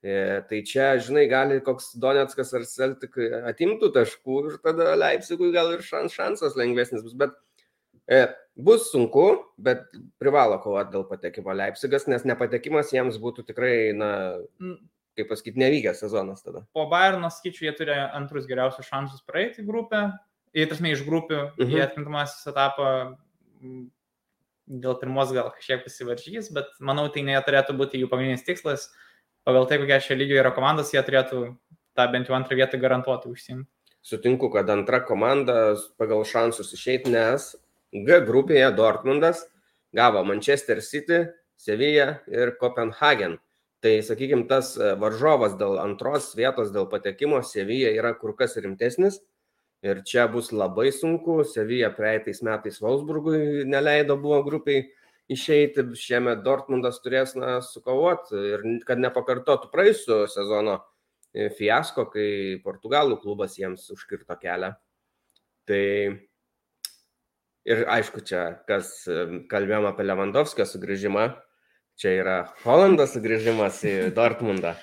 e, tai čia, žinai, gali koks Donetskas ar Celtic atimtų taškų ir tada Leipzigui gal ir šans, šansas lengvesnis bus. Bet e, bus sunku, bet privalo kovoti dėl patekimo Leipzigas, nes nepatekimas jiems būtų tikrai, na, Mm, kaip pasakyti, nevykęs sezonas tada. Po Bayerno skaičių jie turi antrus geriausius šansus praeiti grupę. Į tasme iš grupių Mhm. jie atkrintamasis etapą dėl pirmos gal kažkiek pasivaržys, bet manau, tai neturėtų būti jų pagrindinis tikslas. Pagal tai, kokia šio lygio yra komandos, jie turėtų tą bent jau antrą vietą garantuoti užsimti. Sutinku, kad antra komanda pagal šansus išeiti, nes G grupėje Dortmundas gavo Manchester City, Sevilla ir Kopenhagen. Tai, sakykime, tas e, varžovas dėl antros vietos, dėl patekimo Sevilla yra kur kas rimtesnis. Ir čia bus labai sunku. Sevilla praeitais metais Wolfsburgui neleido buvo grupiai išeiti. Šiemet Dortmundas turės na, sukovoti ir kad nepakartotų praeisų sezono e, fiasko, kai Portugalų klubas jiems užkirto kelią. Tai ir aišku, čia, kas e, kalbėjom apie Lewandowskio sugrįžimą, čia yra Holandas sugrįžimas į Dortmundą.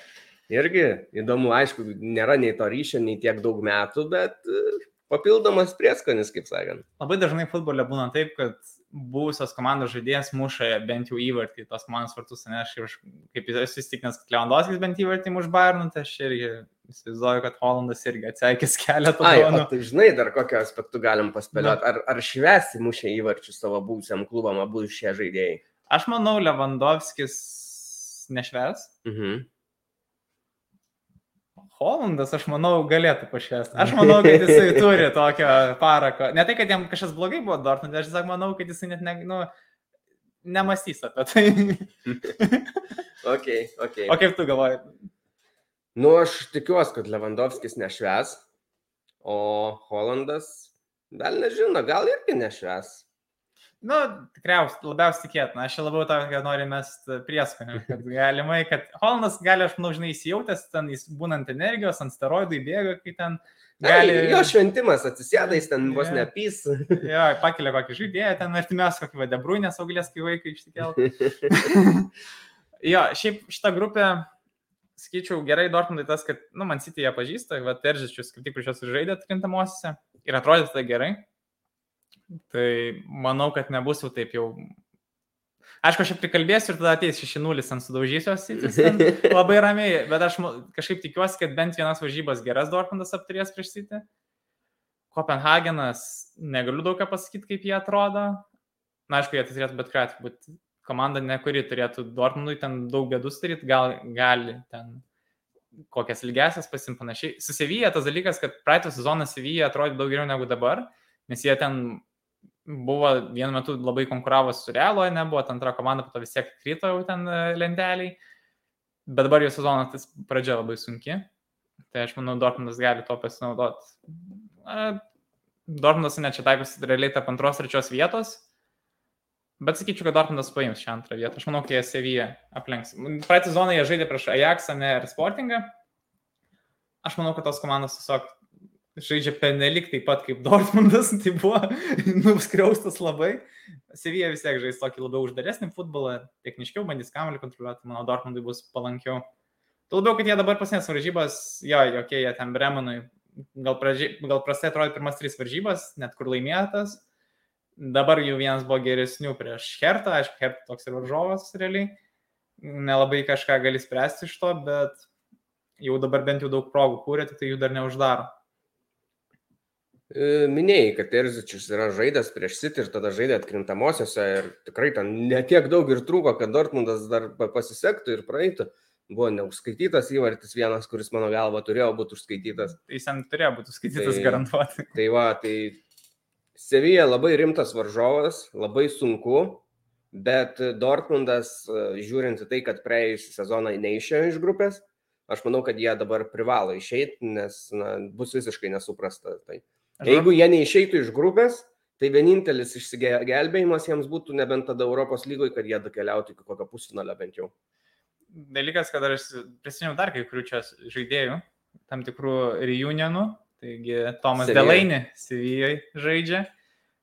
Irgi įdomu, aišku, nėra nei to ryšio, nei tiek daug metų, bet e, papildomas prieskonis, kaip sakant. Labai dažnai futbole būna taip, kad buvusios komandos žaidėjas muša bent jau įvartį tos komandos vartus, ne aš ir kaip esu įstikinęs, kad Lewandowskis bent įvartį muš Bayern, tai aš irgi įsivaizduoju, kad Holandas irgi atseikės keletą dovanų. tai žinai, dar kokiu aspektu galim paspėlioti. Ar, ar švesi mušė įvarčius savo būsiam klubam abu šie žaidėjai? Aš manau, Lewandowskis nešves. Mhm. Holandas, aš manau, galėtų pašvesti. Aš manau, kad jisai turi tokią paraką. Ne tai, kad jam kažkas blogai buvo Dortmundė, aš tiesiog manau, kad jisai net ne, nu, nemastys apie tai. Ok, ok. o kaip tu galvoji? Nu, aš tikiuosi, kad Lewandowskis nešves, o Holandas, gal nežino, gal irgi nešves. Nu, tikriausiai, labiausiai tikėtina. Aš labiau kad noriu mest prieskonį, kad galimai, kad Holandas gali, aš manau, žinai, įsijautęs, ten jis būnant energijos, ant steroidų įbėga, kai ten Gali... gali... Jo šventimas atsisėda, jis ten vos Jo. nepys. Jo, pakelia kokį žaidėją, ten artimiausią kokį vadebrūnę sauglės, kai vaikai išsikel. jo, šiaip šitą grupę, skaičiau, gerai Dortmundai tas, kad, nu, man City ją pažįsta, va, Teržičius kaip tik prieš juos žaidė atkrintamosiose ir atrodė tai gerai. Tai manau, kad nebus jau taip jau. Aišku, aš prikalbėsiu ir tada ateis 6-0 ant ten labai ramiai, bet aš kažkaip tikiuosi, kad bent vienas varžybas geras Dortmundas apturės prieš City. Kopenhagenas, negaliu daug ką pasakyti, kaip jie atrodo. Na, aišku, jie tai turėtų bet ką būti komanda, ne kuri turėtų Dortmundui ten daug bėdų daryti, gal gali ten kokias ilgesias pasim panašiai. Su Sevilla tas dalykas, kad praeitą sezoną Sevilla atrodė daug geriau negu dabar, nes jie ten buvo vienu metu labai konkuravo su Realo, nebuvo antra komanda, po to vis tiek krito jau ten e, lenteliai. Bet dabar jo sezono tas pradžia labai sunki. Tai aš manau, Dortmundas gali to pasinaudoti. Na, Dortmundas ne čia taikosi realiai tarp antros, trečios vietos. Bet sakyčiau, kad Dortmundas paims šią antrą vietą. Aš manau, kai jie Sevilla aplenks. Praeitą sezoną jie žaidė prieš Ajaxą ne, ir Sportingą. Aš manau, kad tos komandos tiesiog žaidžia penelik taip pat kaip Dortmundas. Tai buvo nuskriaustas labai. Sevilla vis tiek žais tokį labiau uždaresnį futbolą, techniškiau bandys kamelį kontroliuoti. Manau, Dortmundui bus palankiau. Tuo labiau, kad jie dabar pasinės varžybas, jo, jokie jie ten Bremenui, gal, pradži, gal prastai atrodė pirmas trys varžybas, net kur laimėtas. Dabar jau vienas buvo geresnių prieš Hertą, aišku, Hertą toks ir varžovas realiai. nelabai kažką gali spręsti iš to, bet jau dabar bent jau daug progų kūrė, tik tai jų dar neuždaro. E, minėjai, kad Terzičius yra žaidęs prieš City ir tada žaidė atkrintamosiose ir tikrai ten netiek daug ir trūko, kad Dortmundas dar pasisektų ir praeitų. Buvo neužskaitytas įvartis vienas, kuris mano galva turėjo būti užskaitytas. Jis ten turėjo būti užskaitytas Tai- garantuotai. Tai va, tai Sevija labai rimtas varžovas, labai sunku, bet Dortmundas, e, žiūrint į tai, kad praėjusią sezoną neišėjo iš grupės, aš manau, kad jie dabar privalo išeiti, nes na, bus visiškai nesuprasta. Tai. Aš Jeigu jie neišeitų iš grupės, tai vienintelis išsigelbėjimas jiems būtų nebent tada Europos lygoje, kad jie dakeliautų iki kokio pusfinalio bent jau. dalykas, kad aš prisimenu dar kai kurių čia žaidėjų, tam tikrų reunionų, taigi Tomas. Delaini Sevijoje žaidžia,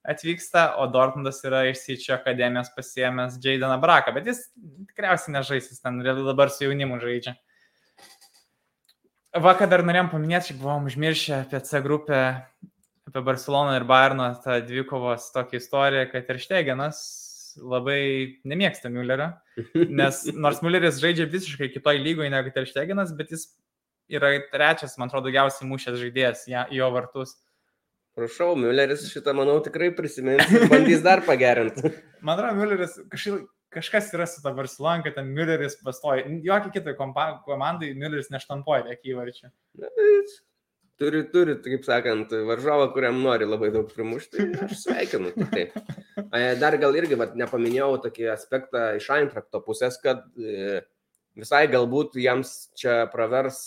atvyksta, o Dortmundas yra iš Syčio akademijos pasiemęs Jaidaną Braką, bet jis tikriausiai nežais, jis ten dabar su jaunimu žaidžia. Vakar dar norėjom paminėti, šiaip buvom užmiršę apie C grupę, apie Barceloną ir Bayerną, tą dvikovos tokią istoriją, kad ir Štegenas labai nemėgsta Müllerio. Nes nors Mülleris žaidžia visiškai kitoj lygoje negu Teršteginas, bet jis yra trečias, man atrodo, daugiausiai mušęs žaidėjas į jo vartus. Prašau, Mülleris šitą, manau, tikrai prisimins ir bandys dar pagerinti. Man atrodo, Mülleris kažkaip, kažkas yra su ta Barcelona, kad ten Mülleris pastoja. Jokiai kitai komandai Mülleris neštampuoja tiek įvarčių. Turi, turi, kaip sakant, varžovą, kuriam nori labai daug primušti. Aš sveikinu. Taip. E, Dar gal irgi vat, nepaminėjau tokį aspektą iš Eintrakto pusės, kad e, visai galbūt jiems čia pravers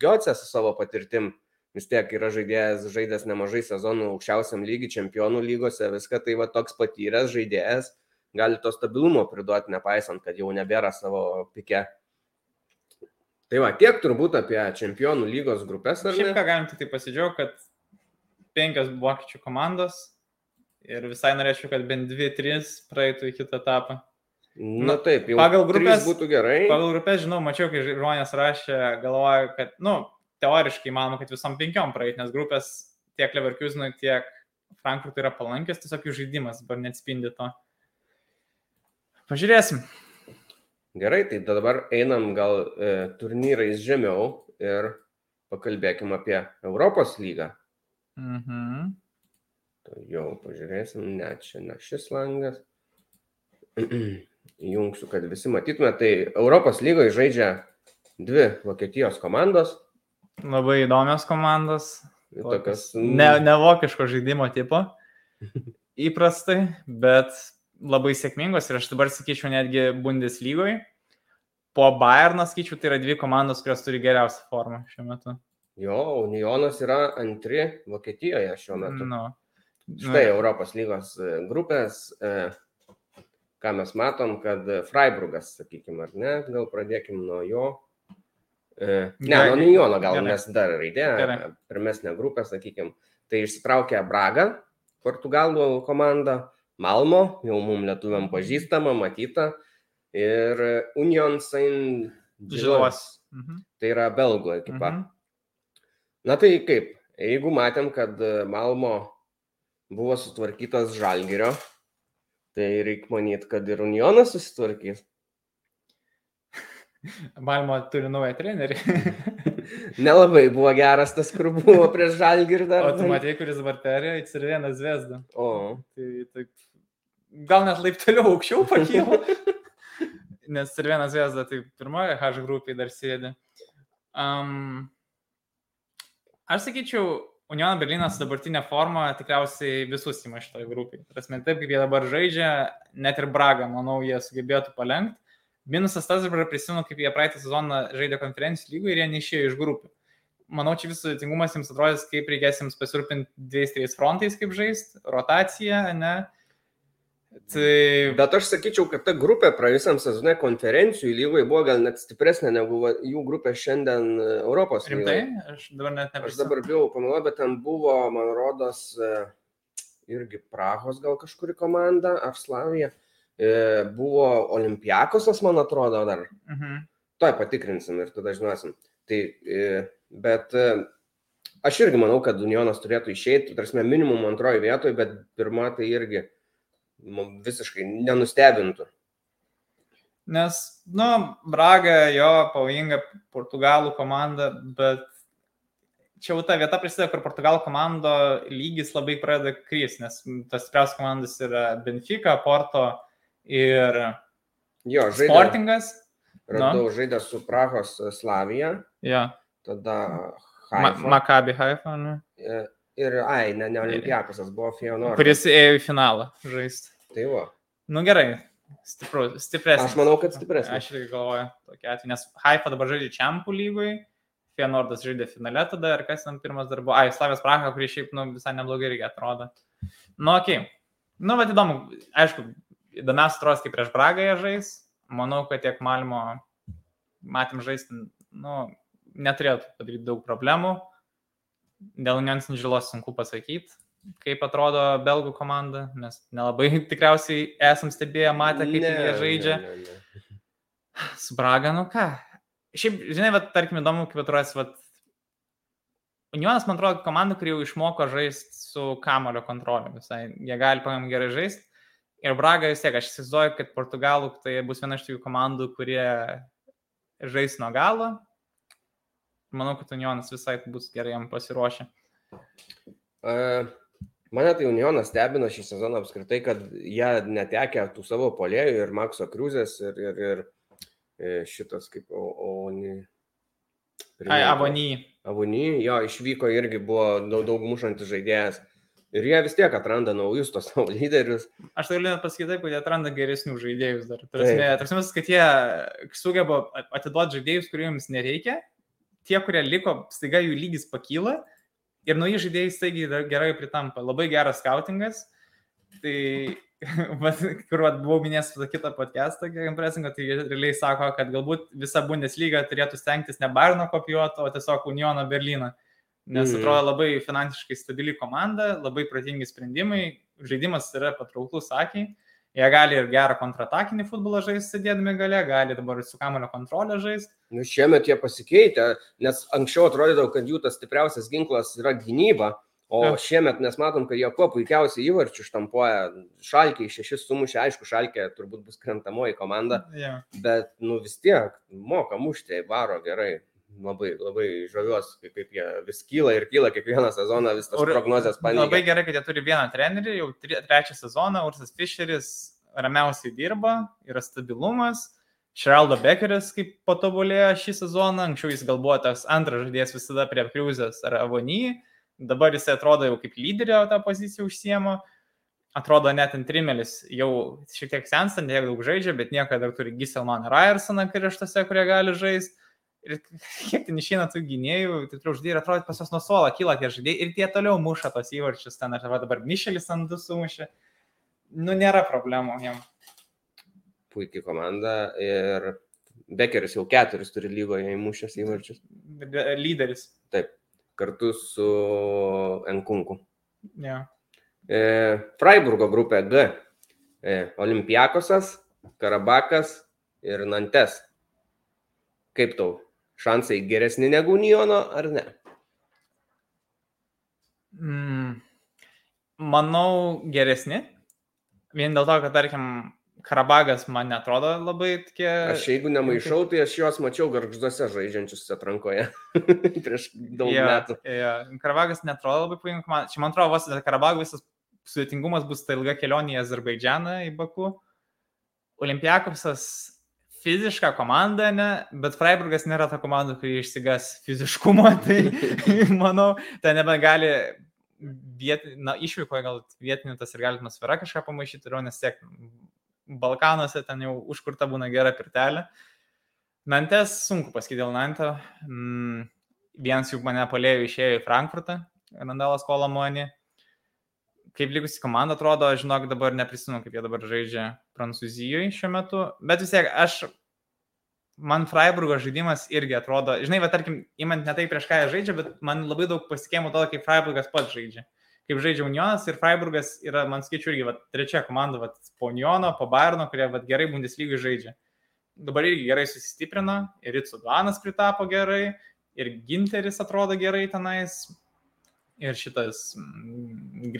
Giocė su savo patirtim. Vis tiek yra žaidėjas, žaidęs nemažai sezonų aukščiausiam lygiui, čempionų lygose, viską tai va toks patyręs žaidėjas gali to stabilumo priduoti, nepaisant, kad jau nebėra savo pike. Tai va, tiek turbūt apie čempionų lygos grupės, Šiaip ką galim tik tai pasidžiaugti, kad penkios vokiečių komandos ir visai norėčiau, kad bent dvi, trys praeitų į kitą etapą. Na taip, jau pagal grupės- būtų gerai. Pagal grupės, žinau, mačiau, kai žmonės rašė, galvoja, kad, nu, teoriškai manoma, kad visom penkiom praeit, nes grupės tiek Leverkusenui, tiek Frankfurtui yra palankės, tiesiog jų žaidimas dabar neatspindi to. Pažiūrėsim. Gerai, tai dabar einam gal e, turnyrais žemiau ir pakalbėkim apie Europos lygą. Mhm. Tai Jau pažiūrėsim, ne, čia ne šis langas. Jungsiu, kad visi matytume. Tai Europos lygoje žaidžia dvi Vokietijos komandos. Labai įdomios komandos. Tokios, Ne, ne vokiško žaidimo tipo. Įprastai, bet labai sėkmingos ir aš dabar sakyčiau netgi Bundeslygoje. Po Bayerną skaičiu, tai yra dvi komandos, kurios turi geriausią formą šiuo metu. Jo, Unionas yra antri Vokietijoje šiuo metu. Nu, Štai Europos lygos e, grupės, e, ką mes matom, kad Freiburgas, sakykime, ar ne, gal pradėkim nuo jo. E, Ne, Gerai. nuo Uniono gal, Gerai. nes dar raidė, pirmesnė grupė, sakykime. Tai išsitraukė Braga, Portugalų komanda, Malmo, jau mums lietuviam pažįstama, matyta, ir Union Saint Žilos. Mhm. Tai yra belgų ekipa. Mhm. Na tai kaip, jeigu matėm, kad Malmo buvo sutvarkytas Žalgirio, tai reikia manyti, kad ir Unionas susitvarkys. Malmo turi naują trenerį. Nelabai buvo geras tas, kur buvo prieš Žalgirį dar. o tu matei, kuris dabar perėjo į Cirvieną zvezdą. O, Tai taip, gal net laipteliu aukščiau pakyla. Nes Cirvieną zvezdą tai pirmoje H grupiai dar sėdi. Um, aš sakyčiau, Union Berlynas dabartinė forma tikriausiai visus įma šitoje grupėje. Prasme, taip kaip jie dabar žaidžia, net ir Braga, manau, jie sugebėtų palengti. Minusas tas, dabar prisimenu, kaip jie praeitą sezoną žaidė konferencijų lygų ir jie neišėjo iš grupių. Manau, čia visų sudėtingumas jums atrodys, kaip reikės jums pasirūpinti dviejais, trejais frontais, kaip žaisti, rotacija, ne? Tai bet aš sakyčiau, kad ta grupė praėjusiam sezone konferencijų lygoje buvo gal net stipresnė negu jų grupė šiandien e, Europos rimtai, lygoje. aš dabar net Aš neprisimenu. dabar bijau pameluoti, bet ten buvo, man rodos, e, irgi Prahos gal kažkuri komanda, ar Slavija. E, Buvo Olimpiakosas, man atrodo, dar. Mhm. Tuoj patikrinsim ir tada žinosim. Tai, e, bet e, aš irgi manau, kad Unionas turėtų išeiti, tarsi minimum antroji vietoje, bet pirma tai irgi nu, visiškai nenustebintų. Nes, nu, Braga jo pavojinga portugalų komanda, bet čia jau ta vieta prasideda, kur portugalų komando lygis labai pradeda kris, nes tas stipriausias komandas yra Benfica, Porto ir Jo, žaidė, Sportingas. radau žaidę su Prahos Slavija, Ja. tada Ma Haifa. Maccabi Haifa, ne? E, Ir, ai, ne, ne Olimpiakosas, buvo Fionor. kuris ėjo į finalą žaisti. Tai va. Nu gerai, stipru, stipresnis. Aš manau, kad stipresnis. Aš irgi galvoju tokia atveju, nes Haifa dabar žaidžia Čempų lygui, Fienordas žaidė finale tada ir kas ten pirmas dar buvo. Ai, Slavės Praha, kurį šiaip nu, visai neblogai irgi atrodo. Nu, okei. Okay. Nu, bet įdomu, aišku, įdomiausia atrodo, kaip prieš Bragą jie žais. Manau, kad tiek Malmo matėm žaisti, nu, neturėtų padaryti daug problemų. Dėl Unions Žalos sunku pasakyti, kaip atrodo belgų komanda, nes nelabai tikriausiai esam stebėję, matę, kaip Ne, jie žaidžia. ne, ne, ne. Su Braga, nu ką. Šiaip, žinai, va, tarkim, įdomu, kaip atrodo, va, Unionas, man atrodo, komanda, kuri jau išmoko žaisti su kamulio kontrolė visai. Jie gali pakankamai gerai žaisti. Ir Braga vis tiek, aš įsivaizduoju, kad Portugalų tai bus viena iš tų komandų, kurie žais nuo galo. Manau, kad Unionas visai bus gerai jam pasiruošę. E, Mane tai Unionas stebina šį sezoną apskritai, kad jie netekė tų savo polėjų ir Makso Kriuzės ir, ir, ir e, šitas kaip Oni. Ai, Avony. Avony, jo, išvyko irgi buvo daug, daug mušantis žaidėjas. Ir jie vis tiek atranda naujus tos savo lyderius. Aš tai galiu pasakyti taip, kad jie atranda geresnių žaidėjus dar. Tarsi, kad jie sugeba atiduoti žaidėjus, kuriems nereikia. Tie, kurie liko, staiga jų lygis pakyla ir nauji žaidėjai staigiai gerai pritampa. Labai geras skautingas. Tai, vat, kur vat, buvau minėjęs tą kitą podcastą, impresingo, tai realiai sako, kad galbūt visa Bundesliga turėtų stengtis ne Bairno kopijuoti, o tiesiog Uniono Berlyną. Nes Mhm. atrodo labai finansiškai stabili komanda, labai protingi sprendimai, žaidimas yra patrauklus akiai. Jie gali ir gerą kontratakinį futbolą žaisti, sėdėdami gale, gali dabar su kamulio kontrolė žaisti. Nu, šiemet jie pasikeitė, nes anksčiau atrodydavo, kad jų tas stipriausias ginklas yra gynyba, o Jo. šiemet mes matom, kad jie kuo puikiausiai įvarčių štampuoja. Šalkiai šešis sumušė, aišku, Šalkė turbūt bus krentamoji komanda, Ja. bet nu vis tiek moka mušti, varo gerai. Labai, labai žaviuosi, kaip, kaip jie vis kyla ir kyla kiekvieną sezoną, vis tas Ur- prognozijas Labai paneigia. gerai, kad jie turi vieną trenerį, jau trečią sezoną, Ursas Fischeris ramiausiai dirba, yra stabilumas. Šeraldo Bekeris kaip patobulėjo šį sezoną, anksčiau jis gal buvo tas antras žaidėjas visada prie Kriuzės ar Avony, dabar jis atrodo jau kaip lyderio tą poziciją užsiemo. Atrodo, net Antrimelis jau šiek tiek sensta, ne tiek daug žaidžia, bet nieko dar turi Giselman Ryersoną kraštuose, kurie gali žaisti. Ir kiek ten išeina tų gynėjų, tai turiu uždėti, atrodo, pas juos nuo suolo kyla tie žaidėjai ir tie toliau muša tos įvarčius, ten ar dabar Mišelis ant du sumušė. Nu, nėra problemų jam. Puikiai komanda ir Bekeris jau keturis turi lygoje įmušęs įvarčius. Lyderis. Taip, kartu su Enkunku. Ja. E, Freiburgo grupė G. E, Olimpiakosas, Karabakas ir Nantes. Kaip tau? Šansai geresni negu Uniono ar ne? Mm, manau, geresni. Vien dėl to, kad, tarkim, Karabagas man netrodo labai tokie... Aš jeigu nemaišau, tai aš juos mačiau garžduose žaidžiančius atrankoje prieš daug Jo, metų. jo. Karabagas netrodo labai puikiai komanda. Čia man atrodo, vos Karabago visas sudėtingumas bus ta ilga kelionė į Azerbaidžianą, į Baku. Olimpiakosas fiziška komanda, ne, bet Freiburgas nėra ta komanda, kuri išsigas fiziškumo, tai manau, ten nebegali viet, na, išvykoje gal vietinių tas ir gali atmosfera kažką pamaišyti, ir nes tiek Balkanuose ten jau užkurta būna gera pirtelė. Nantes sunku pasakyti dėl Nanto. Mm, vienas jų mane palėjo išėjo į Frankfurtą, Randalas Kolamonį. Kaip likusi komanda atrodo, žinok, dabar neprisimenu, kaip jie dabar žaidžia Prancūzijoje šiuo metu, bet vis tiek aš, man Freiburgo žaidimas irgi atrodo, žinai, bet tarkim, įmant ne tai prieš ką jie žaidžia, bet man labai daug pasitikėjimo to, kaip Freiburgas pats žaidžia. Kaip žaidžia Unionas ir Freiburgas yra, man skaičiu, irgi va, trečia komanda, va, po Uniono, po Bayerno, kurie va, gerai Bundeslygai žaidžia. Dabar irgi gerai susistiprino, ir Ritsudanas pritapo gerai, ir Ginteris atrodo gerai tenais, ir šitas mm,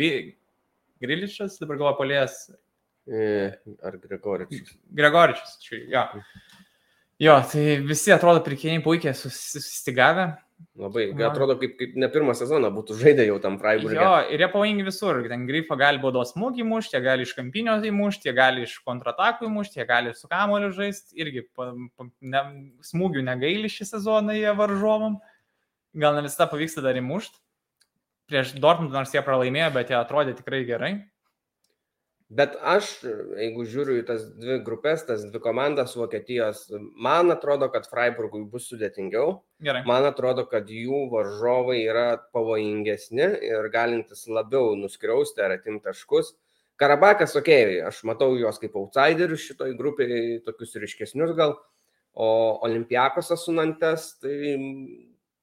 Grilišas, dabar galvo polės, E, Ar Gregoričius? Gregoričius, jo. Jo, tai visi atrodo pirkėjai puikiai susistigavę. Labai, Man- atrodo, kaip, kaip ne pirmą sezoną būtų žaidę jau tam Freiburg'e. Jo, ir jie pavojingi visur. Ten grifo gali baudos smūgį mušti, jie gali iš kampinio įmušti, jie gali iš kontratakų įmušti, jie gali su kamoliu žaisti. Irgi pa, pa, ne, smūgių negaili šį sezoną jie varžovom. Gal ne visada pavyksta dar įmušti. Prieš Dortmund nors jie pralaimėjo, bet jie atrodė tikrai gerai. Bet aš, jeigu žiūriu į tas dvi grupės, tas dvi komandas Vokietijos, man atrodo, kad Freiburgui bus sudėtingiau. Gerai. Man atrodo, kad jų varžovai yra pavojingesni ir galintis labiau nuskriausti ar atimti taškus. Karabakas, okei, okay, aš matau juos kaip outsiderius šitoj grupiai, tokius ryškesnius gal, o Olimpiakosas su Nantes, tai,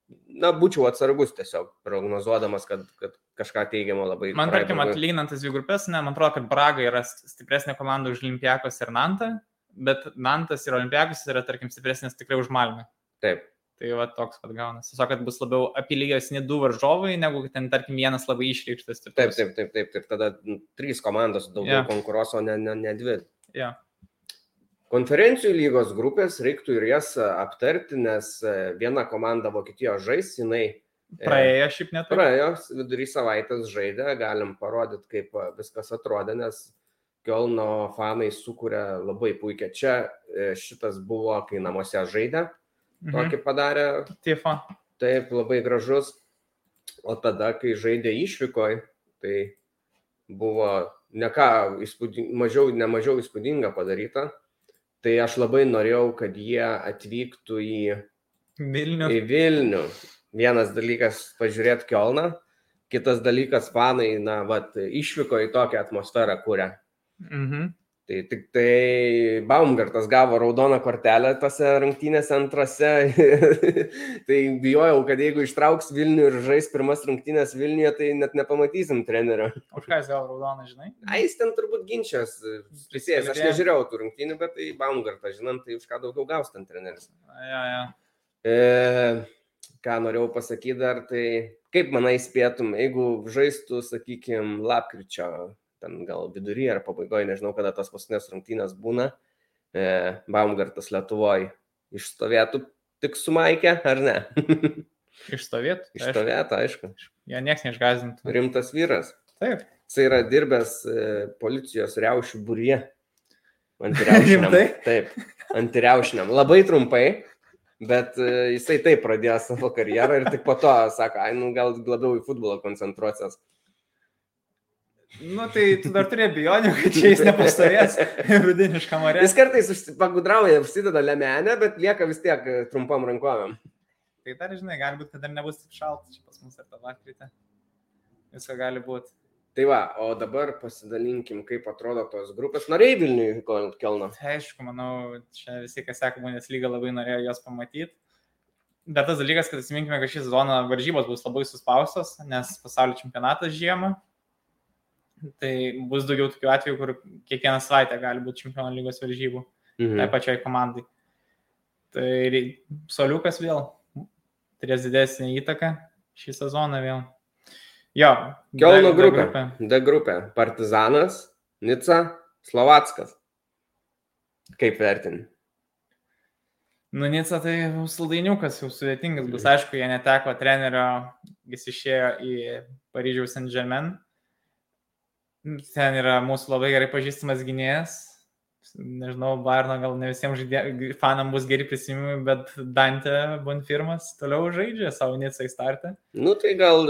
na, būčiau atsargus tiesiog, prognozuodamas, kad, kad kažką teigiamo labai. Man tarkim, atlyginant tas dvi grupės, ne, man atrodo, kad Braga yra stipresnė komanda už Olimpiakos ir Nantą, bet Nantas ir Olimpiakos yra, tarkim, stipresnės tikrai už Malmę. Taip. Tai va toks pat gaunas. Tiesiog, kad bus labiau apylygesni du varžovai, negu ten, tarkim, vienas labai išreikštas. Taip, taip, taip, taip, taip. Tada nu, trys komandos daugiau yeah. konkuruos, o ne, ne, ne dvi. Ja. Konferencijų lygos grupės reiktų ir jas e, aptarti, nes e, viena komanda Vokietijos žais, jinai e, Praėjo šiaip net. praėjo, vidury savaitės žaidė, galim parodyti, kaip viskas atrodė, nes Kielno fanai sukūrė labai puikiai. Čia šitas buvo, kai namuose žaidė, Mhm. tokį padarė, Tifo. Taip, labai gražus. O tada, kai žaidė išvykoj, tai buvo ne ką įspūding, mažiau, ne mažiau įspūdinga padaryta. Tai aš labai norėjau, kad jie atvyktų į, Vilnius. į Vilnių. Vienas dalykas pažiūrėti Kielną, kitas dalykas fanai, na, vat, išvyko į tokią atmosferą kūrę. Mhm. Tai tik tai Baumgartas gavo raudoną kortelę tose rungtynėse antrose. tai bijojau, kad jeigu ištrauks Vilnių ir žais pirmas rungtynės Vilniuje, tai net nepamatysim trenerio. Už ką jis gavo raudoną, žinai? A, jis ten turbūt ginčias, prisėjęs. Aš nežiūrėjau tų rungtynių, bet tai Baumgartas, žinant, tai už ką daugiau gaus ten treneris. Ja, ja. E, ką norėjau pasakyti dar, tai kaip manai spėtum, jeigu žaistų, sakykime, lapkričio, ten gal vidury ar pabaigoje, nežinau, kada tas paskutinės rungtynės būna, e, Baumgartas Lietuvoje išstovėtų tik su Maike, ar ne? Išstovėt. Išstovėtų, aišku. Jo nieks neišgazintų. Rimtas vyras. Taip. Jis yra dirbęs e, policijos riaušių būrie. Antiriaušiniam. Taip, antiriaušiniam. Labai trumpai, bet e, jisai taip pradėjo savo karjerą ir tik po to sako, ai, nu gal labiau į futbolą koncentruosios. Nu tai tu dar turi abejonių, kad čia jis nepastovės rudinišką marę. Jis kartais pagudrauja, užsideda lemenę, bet lieka vis tiek e, trumpam rankovėm. Tai dar žinai, gali būti, kad dar nebus taip šalta čia pas mus ar tą lapkritę. Visko gali būti. Tai va, o dabar pasidalinkim, kaip atrodo tos grupės. Norėjai Vilniui Kelno. Tai aišku, manau, čia visi, kas seka Bundesliga, labai norėjo jos pamatyti. Bet tas dalykas, kad atsiminkime, kad šį sezoną varžybos bus labai suspaustos, nes pasaulio čempionatas žiemą. Tai bus daugiau tokių atvejų, kur kiekvieną savaitę gali būti čempionų lygos varžybų. tai Mhm. pačiai komandai. Tai soliukas vėl turės didesnį įtaką šį sezoną vėl. Jo. Kelno D- D grupė. D grupė. Partizanas, Nica, Slovackas. Kaip vertini? Nu, Nica tai saldainiukas jau sudėtingas bus. Aišku, jie neteko trenerio, jis išėjo į Paryžiaus Saint Germain. Ten yra mūsų labai gerai pažįstamas gynėjas. Nežinau, Barno gal ne visiems žaidė, fanam bus geri prisiminimai, bet Dante Bonfirmas toliau žaidžia savo Nicai startą. Nu tai gal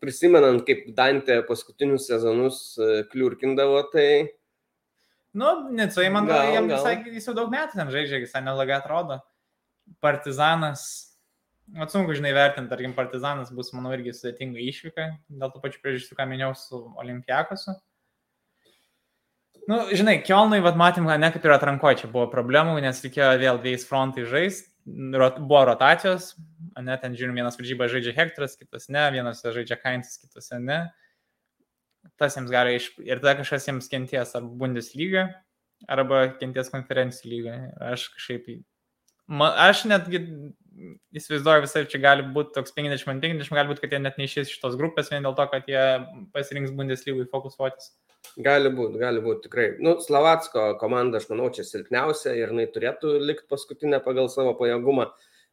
prisimenant, kaip Dante paskutinius sezonus e, kliurkindavo, tai Nu, Nicai, man Gal, jam visai, jis jau daug metų ten žaidžia, visai nelagai atrodo. Partizanas, atsunku, žinai, vertinti, tarkim, Partizanas bus, manau, irgi sudėtinga išvyka, dėl tų pačių priežasčių, ką minėjau su Olimpiakosu. Nu, žinai, Kielnai, vad matėm, ne kaip ir atrankoje čia buvo problemų, nes reikėjo vėl dviejais frontai žaisti, Rot, buvo rotacijos, ne, ten žiūrim, vienas varžybas žaidžia Hektoras, kitas ne, vienas žaidžia Kaintas, kitose ne. Tas jiems gali iš... Ir tada kažkas jiems kenties ar Bundesliga, arba kenties konferencijų lyga. Aš kažkaip... Ma, aš netgi įsivaizduoju visai, čia gali būti toks 50-50, gali būti, kad jie net neišės iš tos grupės vien dėl to, kad jie pasirinks Bundeslygui fokusuotis. Gali būti, gali būti tikrai. Nu, Slavatsko komanda, aš manau, čia silpniausia ir jinai turėtų likti paskutinę pagal savo pajėgumą.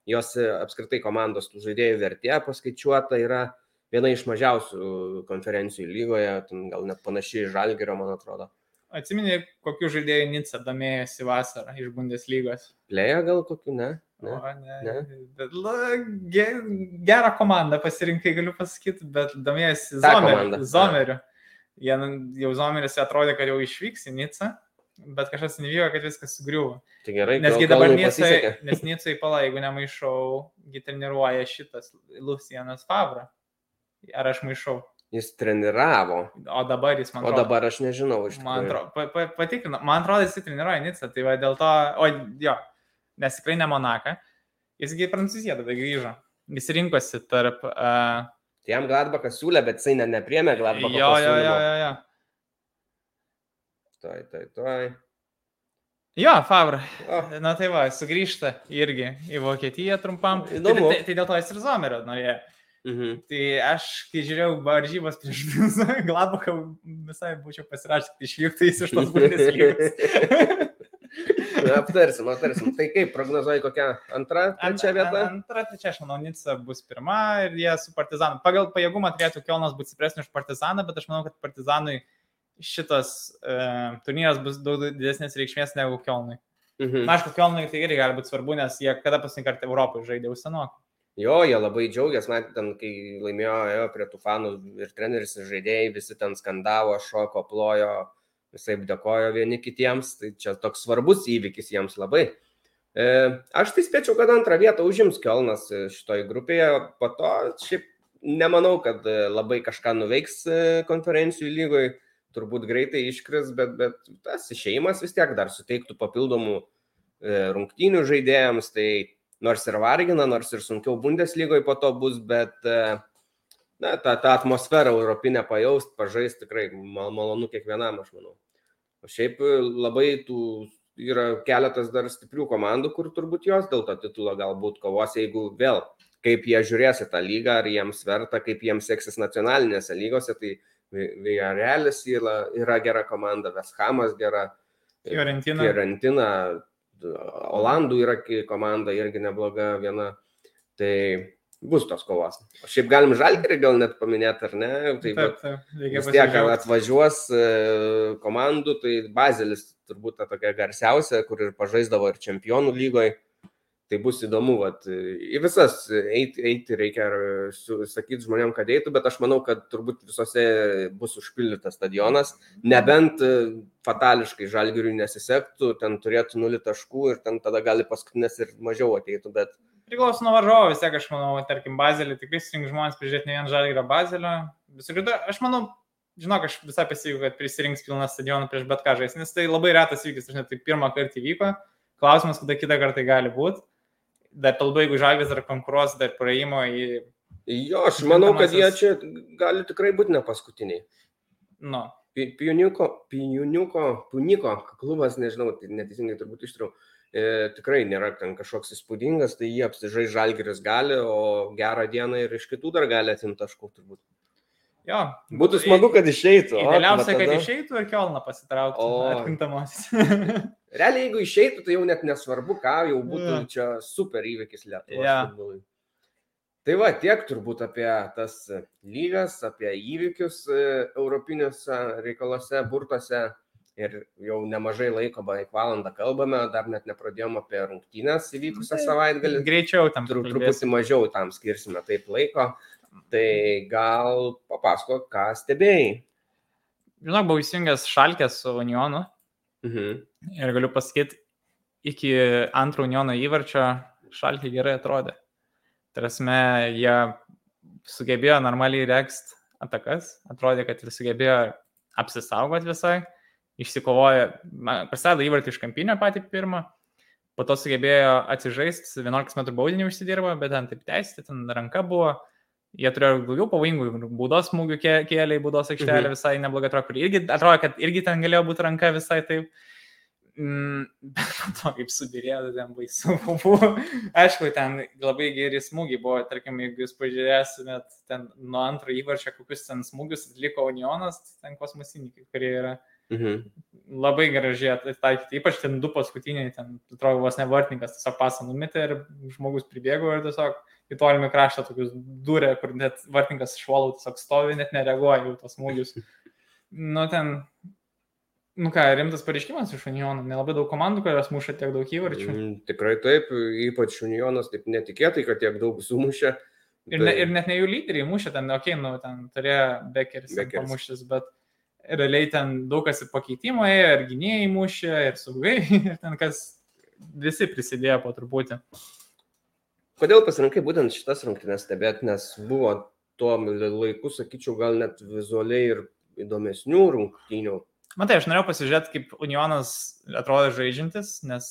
Jos e, apskritai komandos tų žaidėjų vertė paskaičiuota yra viena iš mažiausių konferencijų lygoje, gal net panašiai žalgerio, man atrodo. Atsimeni, kokiu žaidėjų Nica domėjosi vasarą iš Bundeslygos? Plėja gal kokiu, ne? Ne, o, ne. ne. Bet, la, ge, gerą komandą pasirinkai, galiu pasakyti, bet domėjosi Zomeriu. Zomeriu. Jie, jau Zomeris atrodė, kad jau išvyks į Nicą, bet kažkas nevyko, kad viskas sugriuvo. Tai gerai, Nesgi dabar Nicai, nes Nicai pala, jeigu nemaišau, jį treniruoja šitas Lucianas Favra. Ar aš maišau? Jis treniravo. O dabar jis man atrodo. O dabar aš nežinau. Man atrodo, pa, pa, patikrinu, man atrodo, jis treniruoja Nicą, tai va dėl to, o jo, nes tikrai ne Monaką. Jisgi Prancūzija tada grįžo. Jis rinkosi tarp... Uh, tai jam Gladbachas siūlė, bet jisai ne, nepriemė Gladbachą. Jo, jo, jo, jo, jo. Tai, tai, tai. Jo, Favra. Oh. Na tai va, sugrįžta irgi į Vokietiją trumpam. Įdomu. Tai, tai, tai dėl to jis ir Zomerio norėjo. Mhm. Tai aš, kai žiūrėjau varžybas prieš Gladbachą, visai būčiau pasirašęs, jis iš tos Bundeslygos. aptarsim, aptarsim. Tai kaip prognozuoji kokią antrą, trečią vietą? Antra, trečia, aš manau, Nica bus pirma ir jie su Partizanu. Pagal pajėgumą turėtų Kelnas būti stipresnis už Partizaną, bet aš manau, kad Partizanui šitas e, turnyras bus daug didesnės reikšmės negu Kelnui. Mhm. Na, aišku, Kelnui tai irgi gali būti svarbu, nes jie kada paskutinį kartą Europoje žaidė užsienok. Jo, jie labai džiaugiasi, matė, ten, kai laimėjo, ėjo prie tų fanų ir treneris, ir žaidėjai, visi ten skandavo, šoko, plojo, visai dėkojo vieni kitiems, tai čia toks svarbus įvykis jiems labai. E, aš tai spėčiau, kad antrą vietą užims Kelnas šitoje grupėje, po to šiaip nemanau, kad e, labai kažką nuveiks e, konferencijų lygoje, turbūt greitai iškris, bet, bet tas išeimas vis tiek dar suteiktų papildomų rungtynių žaidėjams, tai nors ir vargina, nors ir sunkiau Bundeslygoje po to bus, bet na, tą, tą atmosferą europinę pajaust, pažaist tikrai malonu kiekvienam, aš manau. O šiaip e, labai tų yra keletas dar stiprių komandų, kur turbūt jos dėl to titulo galbūt kovos, jeigu vėl, kaip jie žiūrės į tą lygą, ar jiems verta, kaip jiems seksis nacionalinėse lygose, tai Villarealis yra, yra gera komanda, Veshamas gera, Fiorentina. Fiorentina, Olandų yra komanda irgi nebloga viena. Tai bus tos kovos. O šiaip galim žalgerį gal net paminėti, ar ne? Tai taip, taip, vis tiek atvažiuos e, komandų, tai Bazelis turbūt ta tokia garsiausia, kur ir pažaisdavo ir čempionų lygoje. Tai bus įdomu, vat, į visas eiti, eiti reikia sakyti žmonėm, kad eitų, bet aš manau, kad turbūt visose bus užpildytas stadionas, nebent e, fatališkai žalgiriui nesisektų, ten turėtų nulį taškų ir ten tada gali paskutinės ir mažiau ateitų, bet priklauso nuo varžovo, vis tiek aš manau, tarkim, Bazelį tikrai susirink žmonės prižiūrėti ne vien žalį yra Bazelio. Visų kitų, aš manau, žinok, aš visai pasitikiu, kad prisirinks pilną stadioną prieš bet ką žaisti, nes tai labai retas įvykis, aš net tai pirmą kartą įvyko. Klausimas, kada kitą kartą tai gali būti. Dar talba, jeigu žalgis dar konkuruos, dar praėjimo į... Jo, aš manau, kad jie čia gali tikrai būti ne paskutiniai. Nu. Piuniuko, Piuniuko, Puniko klubas, nežinau, tai neteisingai turbūt ištrau, e, tikrai nėra ten kažkoks įspūdingas, tai jie apsižai žalgeris gali, o gerą dieną ir iš kitų dar gali atimti taškų turbūt. Jo. Būtų smagu, kad išeitų. Idealiausia, tada... kad išeitų ir Kielną pasitrauktų. O atkintamos. Realiai, jeigu išeitų, tai jau net nesvarbu, ką jau būtų ja. čia super įvykis Lietuvos ja. futbolui. Tai va, tiek turbūt apie tas lygas, apie įvykius e, europiniuose reikaluose, burtuose. Ir jau nemažai laiko, beveik valandą kalbame, dar net nepradėjom apie rungtynės įvykusią savaitgalį. Greičiau tam Tru, truputį mažiau tam skirsime taip laiko. Tai gal papasako, ką stebėjai. Žinok, buvau įsijungęs šalkės su Unionu. Mhm. Ir galiu pasakyti, iki antro Uniono įvarčio šalkė gerai atrodė. Tarasme, jie sugebėjo normaliai rekst atakas, atrodė, kad ir sugebėjo apsisaugoti visai išsikovojo, prasideda įvartį iš kampinio patį pirmą, po to sugebėjo atsižaisti, 11 m baudinį užsidirbo, bet ten taip teisti, ten ranka buvo, jie turėjo daugiau pavojingų būdos smūgių kėlė į būdos aikštelę mhm. visai neblogai atrodo, irgi atrodo, kad irgi ten galėjo būti ranka visai taip. Mm, bet po to, kaip subirėjo, ten baisu buvo. Aišku, ten labai geri smūgiai buvo, tarkim, jeigu jūs pažiūrėsimėt, ten nuo antro įvarčio, kokius ten smūgius atliko Unionas, ten kosmosiniai, kurie yra. Mhm. Labai gražiai ataikyti, ypač ten du paskutiniai, ten, atrodo, vos ne vartininkas tiesiog pasą numetė ir žmogus pribėgo ir tiesiog į tolimį kraštą tokius durė, kur net vartininkas švalau tiesiog stovi, net nereaguoja į tos smūgius. Nu, ten Nu ką, rimtas pareiškimas iš Uniono, nelabai daug komandų, kurios muša tiek daug įvarčių. Mm, tikrai taip, ypač Unionas taip netikėtai, kad tiek daug sumušė. Ir, ne, ir net ne jų lyderiai mušė ten, okei, okay, nu, ten turėjo Bekeris, Bekeris. pamuštis, bet realiai ten daug kas į pakeitimą ėjo, ir gynėjai mušė, ir saugai, ir ten kas visi prisidėjo po truputį. Kodėl pasirinkai būtent šitas rungtynes stebėti, nes buvo tuo laiku, sakyčiau, gal net vizualiai ir įdomesnių rungtynių Matai, aš norėjau pasižiūrėti, kaip Unionas atrodo žaidžiantis, nes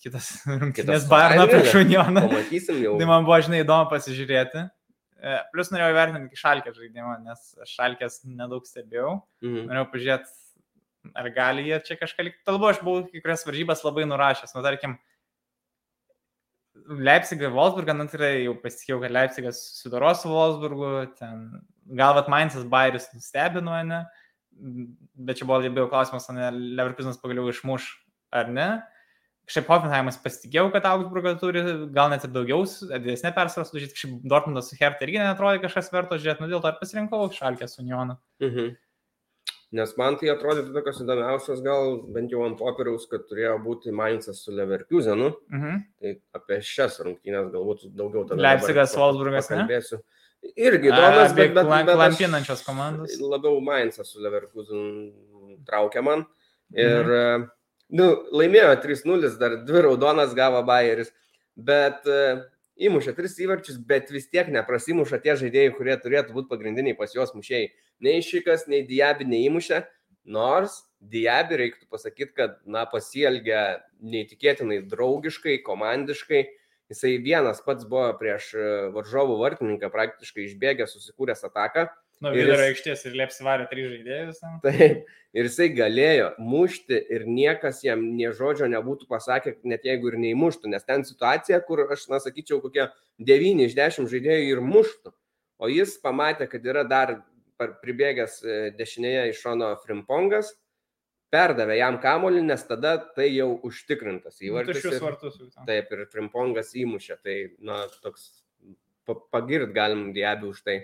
kitas rungtynės Bayerną prieš Unioną. Pamatysim jau. Tai man buvo, žinai, įdomu pasižiūrėti. E, Plus norėjau įvertinti šalkę žaidimą, nes šalkės nedaug stebėjau. Mhm. Norėjau pažiūrėti, ar gali jie čia kažką likti. Talbu, aš buvau kai kurias varžybas labai nurašęs. Nu, tarkim, Leipzigą, Wolfsburgą, nu tikrai jau pasitikėjau, kad Leipzigas sudaros su Wolfsburgu, ten galvat Mainzas Bairis nustebino, ne? Bet čia buvo labiau klausimas, ar Leverkusenas pagaliau išmuš ar ne. Kažkaip Hoffenheimas pasitikėjau, kad Augsburgą turi, gal net ir daugiau, didesnė persvara sužyti, kažkaip Dortmundas su Hertha irgi netrodė kažkas verto žiūrėti, nu dėl to ir pasirinkau Šalkės Unioną. Mhm. Nes man tai atrodytų tokios įdomiausios, gal bent jau ant popieriaus, kad turėjo būti Mainzas su Leverkusenu. Mhm. Tai apie šias rungtynės galbūt daugiau tada. Leipzigas, Wolfsburgas, ne? Irgi įdomios, bet, bet, bet lampinančios komandos. Labiau Mainzas su Leverkusen traukia man. Ir, mhm. Nu, laimėjo 3-0, dar dvi raudonas gavo Bayeris, bet uh, įmušė tris įvarčius, bet vis tiek neprasimuša tie žaidėjai, kurie turėtų būti pagrindiniai pas juos mušėjai. Nei Šikas, nei Diabi neįmušė, nors Diabi reiktų pasakyti, kad, na, pasielgia neįtikėtinai draugiškai, komandiškai Jisai vienas pats buvo prieš e, varžovų vartininką, praktiškai išbėgęs, susikūręs ataką. Nu, vidurio aikštės ir liepsi varė trys žaidėjus. Taip, ir jisai galėjo mušti ir niekas jam nie žodžio nebūtų pasakę, net jeigu ir neįmuštų, nes ten situacija, kur aš, na, sakyčiau, kokie 9 iš 10 žaidėjų ir muštų. O jis pamatė, kad yra dar pribėgęs e, dešinėje iš šono Frimpongas, perdavė jam kamolį, nes tada tai jau užtikrintas nu, įvartis. Ir, vartus, taip, ir Trimpongas įmušė, tai, na, toks pagirt galim diabį už tai.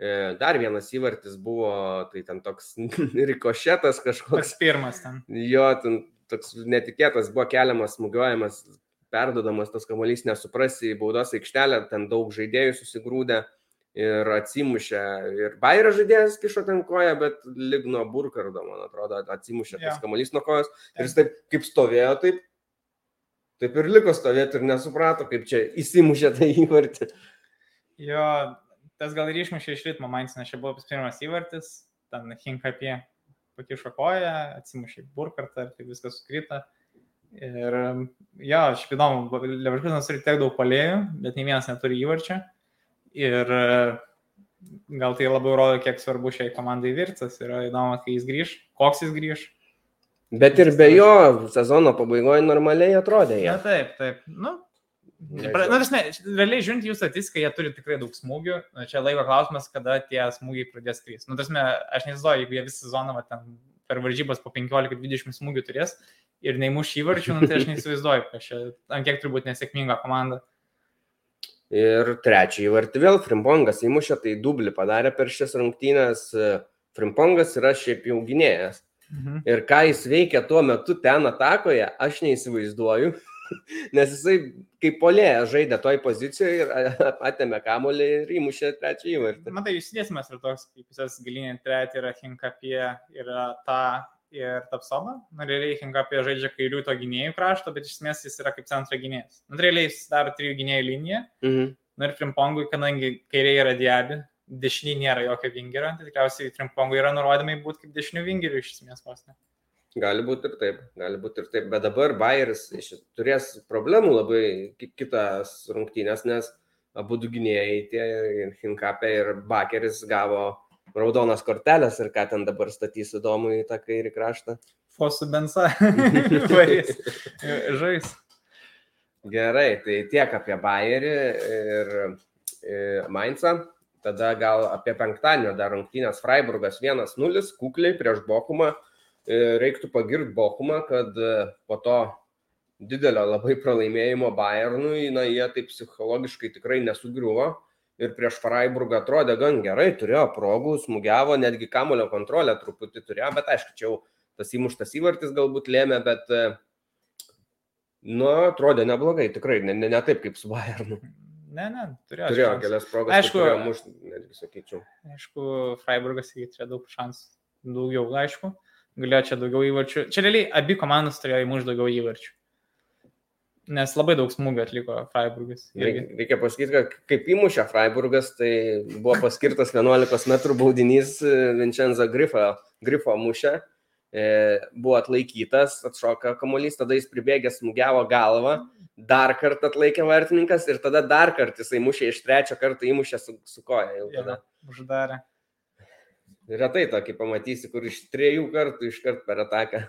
E, dar vienas įvartis buvo, tai ten toks rikošetas kažkoks. Pats pirmas ten. Jo, ten toks netikėtas buvo keliamas, smūgiuojamas, perdodamas tas kamuolys, nesuprasi į baudos aikštelę, ten daug žaidėjų susigrūdė ir atsimušė. Ir Bairio žaidėjas kišo ten koją, bet lyg nuo burkardo, man atrodo, atsimušė ja. tas kamuolys nuo kojos. Ir jis taip kaip stovėjo, taip, taip ir liko stovėti ir nesuprato, kaip čia įsimušė tą įvartį. Jo, tas gal ir išmušė iš ritmo, man nes čia buvo pirmas įvartis, ten Hinkapie pakišo koją, atsimušė burkartą ir tai viskas sukrita. Ir jo, šiaip įdomu, Leverkusenas turi tiek daug palėjų, bet nei vienas neturi įvarčio. Ir gal tai labiau rodo, kiek svarbu šiai komandai Virtsas. Yra įdomu, kai jis grįž, koks jis grįž. Bet ir be jo sezono pabaigoje normaliai atrodė. Jie. Na taip, taip. Nu, Na, nu, ne, realiai žiūrint jų statistiką, jie turi tikrai daug smūgių. Čia laiko klausimas, kada tie smūgiai pradės kristi. Nu, tasme, aš neįsivaizduoju, jeigu jie visą sezoną va, ten, per varžybas po 15-20 smūgių turės ir neįmuš įvarčių, nu, tai aš neįsivaizduoju, kad čia ant kiek turbūt nesėkminga komanda. Ir trečią įvartį vėl Frimpongas įmušė, tai dublį padarė per šias rungtynės. Frimpongas yra šiaip jau gynėjas. Mhm. Ir ką jis veikia tuo metu ten atakoje, aš neįsivaizduoju. Nes jisai kaip polėje žaidė toj pozicijoje ir atėmė kamolį ir įmušė trečią įvartį. Matai, jūs dėsimės ir toks, kaip visas gilinė trečia yra Hinkapie, yra ta ir Tapsoma. Nu, realiai Hinkapė žaidžia kairių to gynėjų krašto, bet iš esmės jis yra kaip centro gynėjas. Nu, realiai jis daro trijų gynėjų liniją. Mhm. Nu, ir Frimpongui, kadangi kairiai yra diabi, dešiniai nėra jokio vingerio, tai tikriausiai Frimpongui yra nurodymai būti kaip dešinių vingerių iš esmės vos ne. Gali būti ir taip, gali būti ir taip, bet dabar Bayeris turės problemų labai kitas rungtynės, nes abu gynėjai, tie Hinkapė ir Bakeris gavo raudonas kortelės ir ką ten dabar statys įdomu į tą kairį kraštą. po subensa varys žais. Gerai, tai tiek apie Bayerį ir, ir Mainzą. Tada gal apie penktadienio dar rungtynės Freiburgas 1-0, kukliai prieš Bokumą. Reiktų pagirti Bokumą, kad po to didelio labai pralaimėjimo Bayernui, na, jie taip psichologiškai tikrai nesugriuvo ir prieš Freiburgą atrodė gan gerai, turėjo progų, smūgiavo, netgi kamulio kontrolę truputį turėjo, bet aišku, čia jau tas įmuštas įvartis galbūt lėmė, bet, nu, atrodė neblogai, tikrai, ne, ne, ne taip kaip su Bayernu. Ne, ne, turėjo. Turėjo kelias progas, Aišku, mušti, netgi sakyčiau. Aišku, Freiburgas turėjo daug šansų, daugiau, aišku, galėjo čia daugiau įvarčių. Čia realiai abi komandos turėjo įmušti daugiau įvarčių. Nes labai daug smūgių atliko Freiburgas. Irgi. Reikia pasakyti, kad kaip įmušė Freiburgas, tai buvo paskirtas 11 m baudinys Vincenzo Grifo, Grifo mušė, e, buvo atlaikytas, atšoka kamuolys, tada jis pribėgęs smūgiavo galvą, dar kartą atlaikė vartininkas ir tada dar kartą jisai mušė iš trečio karto įmušė su, su koja. Jau tada. Ja, uždarė. Retai tokį pamatysi, kur iš trijų kartų iškart per ataką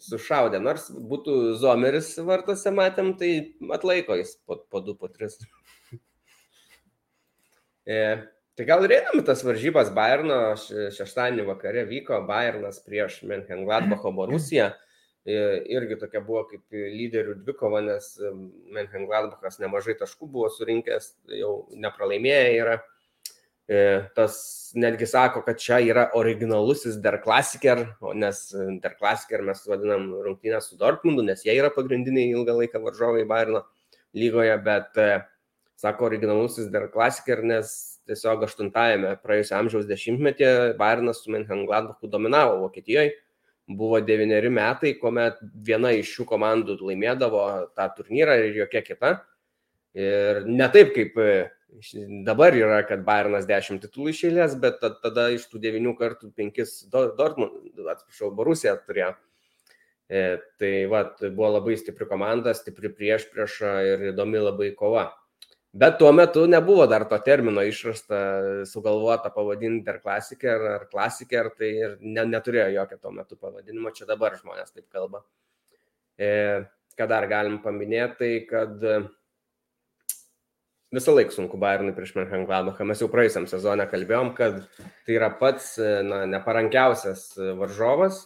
sušaudė. Nors būtų Zomeris vartose matėm, tai atlaiko jis po, po 2, po 3. e, tai gal ir einam tas varžybas Bayerno šeštadienį vakare vyko Bayernas prieš Menchengladbacho Borusiją. E, irgi tokia buvo kaip lyderių dvikova, nes Menchengladbachas nemažai taškų buvo surinkęs, jau nepralaimėję yra. E, tas netgi sako, kad čia yra originalusis Der Klassiker, nes Der Klassiker mes vadinam rungtynę su Dortmundu, nes jie yra pagrindiniai ilgą laiką varžovai Bairno lygoje, bet e, sako originalusis Der Klassiker, nes tiesiog 8-ame praėjusio amžiaus dešimtmetyje Bairnas su Menchengladbachu dominavo Vokietijoje. Buvo devyneri metai, kuomet viena iš šių komandų laimėdavo tą turnyrą ir jokia kita. Ir ne taip kaip Dabar yra, kad Bayernas 10 titulų išėlės, bet tada iš tų 9 kartų 5 Dortmund, atsiprašau, Borusija turėjo. E, tai va, buvo labai stipri komanda, stipri prieš priešą ir įdomi labai kova. Bet tuo metu nebuvo dar to termino išrasta, sugalvota pavadinti ar klasiker, ar klasiker, tai ir ne, neturėjo jokio tuo metu pavadinimo, čia dabar žmonės taip kalba. E, ką dar galim paminėti, tai kad visą laiką sunku Bayernui prieš Menchengladbachą. Mes jau praeisiam sezoną kalbėjom, kad tai yra pats na, neparankiausias varžovas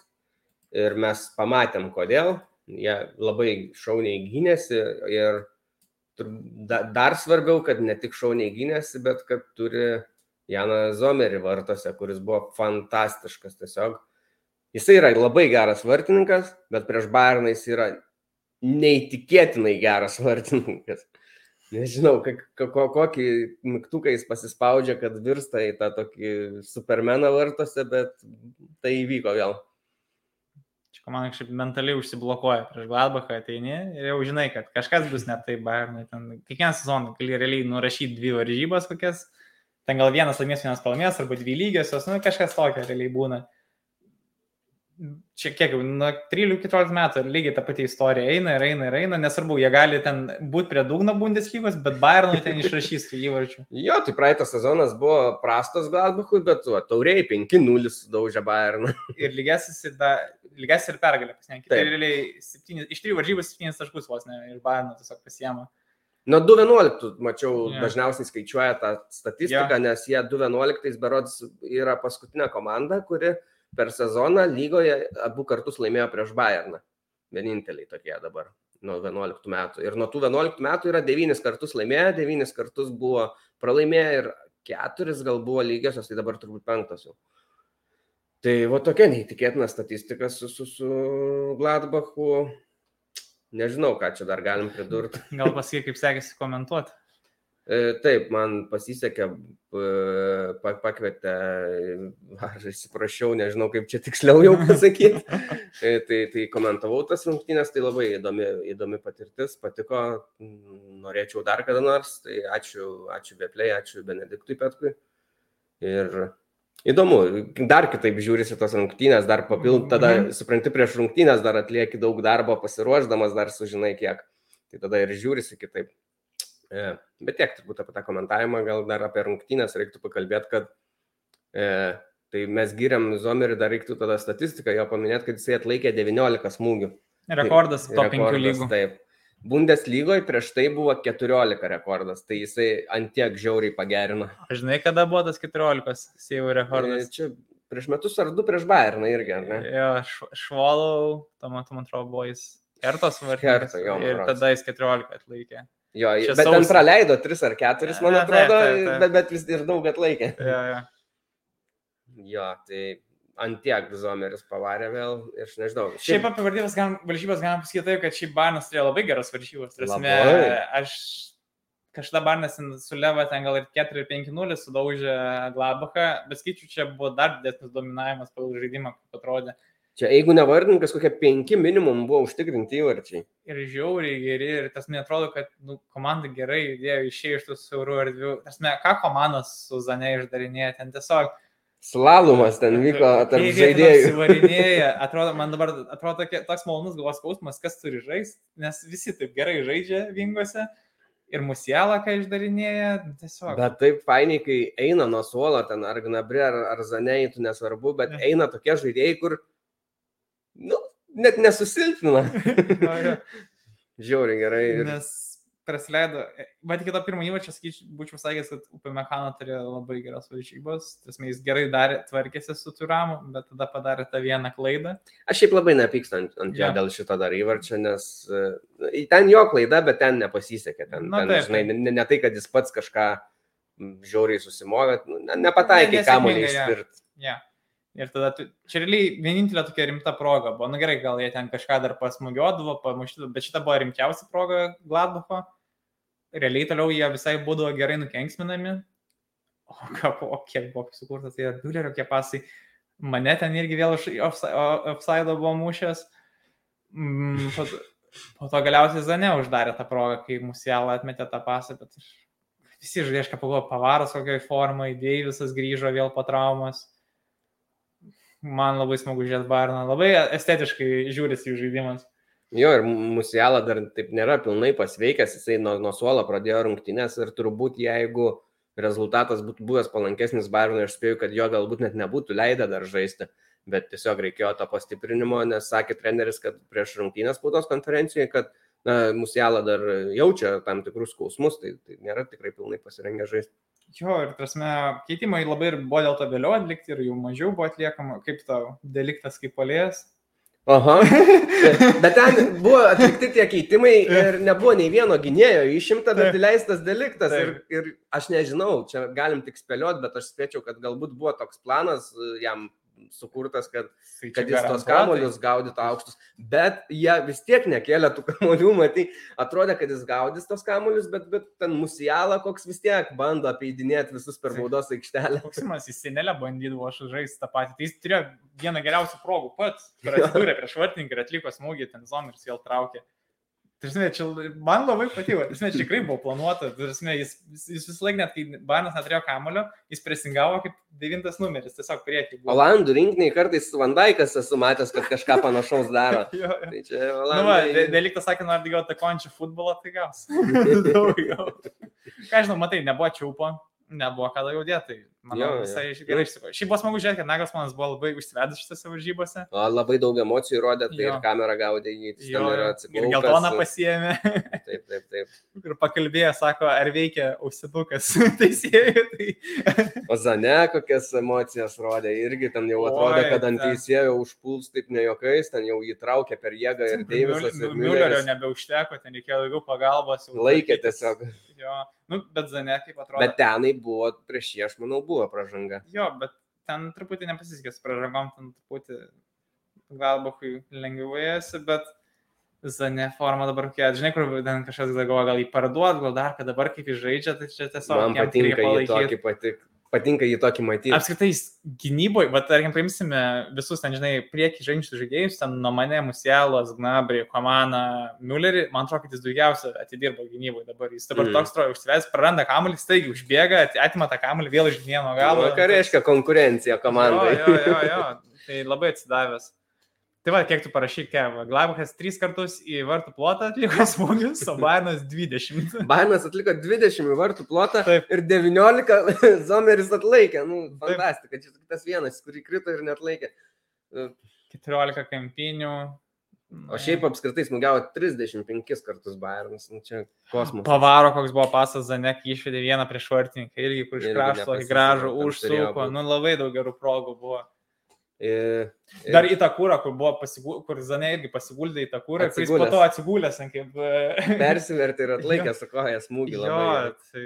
ir mes pamatėm, kodėl. Jie labai šauniai gynėsi ir dar svarbiau, kad ne tik šauniai gynėsi, bet kad turi Janą Zomerį vartose, kuris buvo fantastiškas tiesiog. Jisai yra labai geras vartininkas, bet prieš Bayerną jis yra neįtikėtinai geras vartininkas nežinau, ko, kokį mygtuką jis pasispaudžia, kad virsta į tą tokį supermeną vartose, bet tai įvyko vėl. Čia man kažkaip mentaliai užsiblokuoja prieš Gladbachą ateini ir jau žinai, kad kažkas bus ne taip, Bayernai. Kiekvieną sezoną gali realiai nurašyti dvi varžybas kokias, ten gal vienas laimės, vienas pralaimės, arba dvi lygiosios, nu kažkas tokio realiai būna čia kiek nuo 13-14 metų lygiai ta pati istorija eina ir eina ir eina, nesvarbu, jie gali ten būti prie dugno Bundeslygos, bet Bayernui ten išrašys įvarčių. Jo, tai praeitas sezonas buvo prastas Gladbachui, bet tu, tauriai 5-0 sudaužė Bayerną. ir lygiasis ir, da, lygiasis ir pergalė pasienkė. Tai realiai 7, iš 3 varžybų 7 taškus vos ne ir Bayerną tiesiog pasiema. Nuo 2.11 mačiau yeah. dažniausiai skaičiuoja tą statistiką, yeah. nes jie 2.11 berods yra paskutinė komanda, kuri uh, per sezoną lygoje abu kartus laimėjo prieš Bayerną. Vieninteliai tokie dabar nuo 11 metų. Ir nuo tų 11 metų yra 9 kartus laimėję, 9 kartus buvo pralaimėję ir 4 gal buvo lygiosios, tai dabar turbūt penktos jau. Tai va tokia neįtikėtina statistika su, su, su Gladbachu. Nežinau, ką čia dar galim pridurti. Gal pasakyk, kaip sekėsi komentuoti. E, taip, man pasisekė, pakvietė, aš įsiprašiau, nežinau kaip čia tiksliau jau pasakyti. E, tai, tai komentavau tas rungtynės, tai labai įdomi, įdomi patirtis, patiko, norėčiau dar kada nors, tai ačiū, ačiū Beplei, ačiū Benediktui Petkui. Ir įdomu, dar kitaip žiūrisi tos rungtynės, dar papild, tada mhm. supranti prieš rungtynės, dar atlieki daug darbo pasiruošdamas, dar sužinai kiek. Tai tada ir žiūrisi kitaip. E, bet tiek turbūt apie tą komentavimą, gal dar apie rungtynės reiktų pakalbėti, kad e, Tai mes giriam Zomerį, dar reiktų tada statistiką jo paminėti, kad jisai atlaikė 19 smūgių. Rekordas top 5 Rekordas, lygų. Taip. Bundeslygoje prieš tai buvo 14 rekordas, tai jisai antiek žiauriai pagerino. Aš žinai, kada buvo tas 14 seivų E, rekordas. Čia prieš metus ar du prieš Bayerną irgi, ar ne? Jo, švalau, tuo metu, man atrodo, buvo jis Hertos vardas. Herto, jo, Ir tada jis 14 atlaikė. Jo, Čia bet ten sausį. praleido 3 ar 4, man taip, atrodo, taip, taip. bet, bet vis ir daug atlaikė. Jo, jo. Jo, tai antiek Zomeris pavarė vėl ir aš nežinau. Šiaip apie varžybas galim, varžybas galim pasakyti taip, kad šiaip Barnas turėjo labai geras varžybas. Prasme, aš kažkada Barnas ten su Leva ten gal ir 4 ir 5-0 sudaužė Glabachą, bet skaičiu, čia buvo dar didesnis dominavimas pagal žaidimą, kaip atrodė. Čia jeigu nevardinkas, kokie 5 minimum buvo užtikrinti įvarčiai. Ir žiauriai geri, ir tas man atrodo, kad nu, komanda gerai judėjo, išėjo iš tų siaurų erdvių. Tas me, ką komandos su Zane išdarinėja, ten tiesiog Slalomas ten vyko tarp Kai jie žaidėjų. apsivarinėja, Atrodo, man dabar atrodo tokia, toks malonus galvos skausmas, kas turi žaisti, nes visi taip gerai žaidžia vingose ir musielą, ką išdarinėja, nu, tiesiog. Bet taip fainiai, kai eina nuo suolo, ten ar Gnabri, ar, ar Zanei, tu nesvarbu, bet eina tokie žaidėjai, kur, nu, net nesusilpnina. Jo, jo. Žiauriai gerai. Ir... Nes prasileido, bet iki to pirmo įvačio, būčiau sakęs, kad Upė Mekano turėjo labai geras varžybos, tas jis gerai darė, tvarkėsi su turamu, bet tada padarė tą vieną klaidą. Aš šiaip labai nepykstu ant, ant jo Jo. dėl šito dar įvarčio, nes e, ten jo klaida, bet ten nepasisekė. Ten, Na, ten taip, žinai, ne, ne tai, kad jis pats kažką žiauriai susimovė, nu, ne, nepataikė Ne, kamuolį išspirt. Ja. Ir tada, tu, čia realiai vienintelė tokia rimta proga buvo. Na gerai, gal jie ten kažką dar pasmugiodavo, pamuštydavo, bet šita buvo rimčiausia proga Gladbach'o. Realiai toliau jie visai būdavo gerai nukenksminami. O, ką, o kiek buvo sukurtas, tai Dulerio kiek pasai. Mane ten irgi vėl offside buvo mušęs. Mm, po, po to galiausiai Zane uždarė tą progą, kai Musialą atmetė tą pasą, bet visi žaidėjai, ką pagalvoju, Pavaras kokioj formai, Deivisas grįžo vėl po traumas man labai smagu žiūrėti Barną, labai estetiškai žiūrisi jų žaidimas. Jo, ir Musiala dar taip nėra pilnai pasveikęs, jisai nuo, nuo suolo pradėjo rungtynės ir turbūt jeigu rezultatas būtų buvęs palankesnis Baronui, aš spėju, kad jo galbūt net nebūtų leidę dar žaisti, bet tiesiog reikėjo to pastiprinimo, nes sakė treneris, kad prieš rungtynės spaudos konferencijoje, kad na, Musiala dar jaučia tam tikrus skausmus, tai, tai nėra tikrai pilnai pasirengę žaisti. Jo, ir prasme, keitimai labai ir buvo dėl to vėliau atlikti ir jų mažiau buvo atliekama, kaip tau deliktas kaip polėjas. Aha. Bet ten buvo atlikti tie keitimai ir nebuvo nei vieno gynėjo išimta, bet Taip. įleistas deliktas. Ir, ir aš nežinau, čia galim tik spėlioti, bet aš spėčiau, kad galbūt buvo toks planas jam sukurtas, kad, Tai kad jis tos kamolius gaudytų aukštus. Bet jie vis tiek nekėlė tų kamolių, matai, atrodė, kad jis gaudys tos kamolius, bet, bet ten musialą koks vis tiek bando apeidinėti visus per Taip. baudos aikštelę. Koksimas į senelę bandydavo aš žaisti tą patį. Tai jis turėjo vieną geriausių progų pats, kur atsidūrė prieš vartininką ir atliko smūgį, ten zomeris vėl traukė. Tarsi, čia man labai patiko, tarsi, čia tikrai buvo planuota, tarsi, jis, jis visą laiką, net kai Barnas neturėjo kamulio, jis presingavo kaip devintas numeris, tiesiog priekį. buvo. Olandų rinkiniai kartais Vandaikas esu matęs, kad kažką panašaus daro. Jo, jo. Tai čia Nu, va, Olandai. Deliktas sakė, nori gauti končių futbolą, tai gaus. Daugiau. Ką žinau, matai, nebuvo čiaupo, nebuvo ką daugiau dėti. Manau, Jo, visai jo. gerai išsiko. Šiaip buvo smagu žiūrėti, kad Nagelsmanas buvo labai užsivedęs šitose varžybose. O, labai daug emocijų rodė, tai Jo. ir kamera gaudė jį. jis Jo, yra jo. ir geltoną pasiemė Taip, taip, taip. ir pakalbėjo, sako, ar veikia ausidukas teisėjai. Tai... O Zane kokias emocijas rodė, irgi ten jau atrodė, kad ant teisėjo užpuls taip ne jokais, ten jau jį traukė per jėgą ir Deivisas ir Müllerio Mülleris nebeužteko, ten reikėjo daugiau pagalbos. laikė tiesiog. Jo, nu, bet Zane, kaip atrodo. Bet tenai buvo, prieš jį, aš manau, buvo pražanga. Jo, bet ten truputį nepasisekė su pražangom, ten truputį galbochui lengviau ėjasi, bet Zane forma dabar kokia, žinai, kur ten kažkas galvoja, gal jį parduot, gal dar, kad dabar kaip jis žaidžia, tai čia tiesiog Man patinka jį tokį patik. Patinka jį tokį matyti. Apskritai, gynyboje, bet tarkim, paimsime visus ten, žinai, prieki žaidžiančius žaidėjus, ten nuo mane, Musielas, Gnabri, Komana, Müllerį, man atrodo, kad jis daugiausia atidirbo gynyboje dabar. Jis dabar Mm. toks trojo užsives, praranda kamuolį, staigi užbėga, ati- atima tą kamuolį vėl iš vieno galo. Ką reiškia konkurencija komandai? Jo, jo, jo, jo. Tai labai atsidavęs. Tai va, kiek tu parašyk, kiek. Glabachas 3 kartus į vartų plotą atliko smūgius, o Bairnas 20. Bainas atliko 20 į vartų plotą Taip. ir 19 Zomeris atlaikė. Nu, fantastika, čia tas vienas, kurį krito ir net laikė. 14 kampinių. O šiaip apskritai smūgiavo 35 kartus Bayernas. Nu, čia kosmosas. Pavaro, koks buvo pasas Zanek, išvedė vieną prieš vartininką irgi, kur iš krašto gražų užsuko. Nu, labai daug gerų progų buvo. Ir, ir, Dar į tą kūrą, kur buvo pasigul... kur Zane irgi pasiguldė į tą kūrą, kuris po to atsigulęs, kaip... e, persivertė ir atlaikė su koja smūgį Jo, tai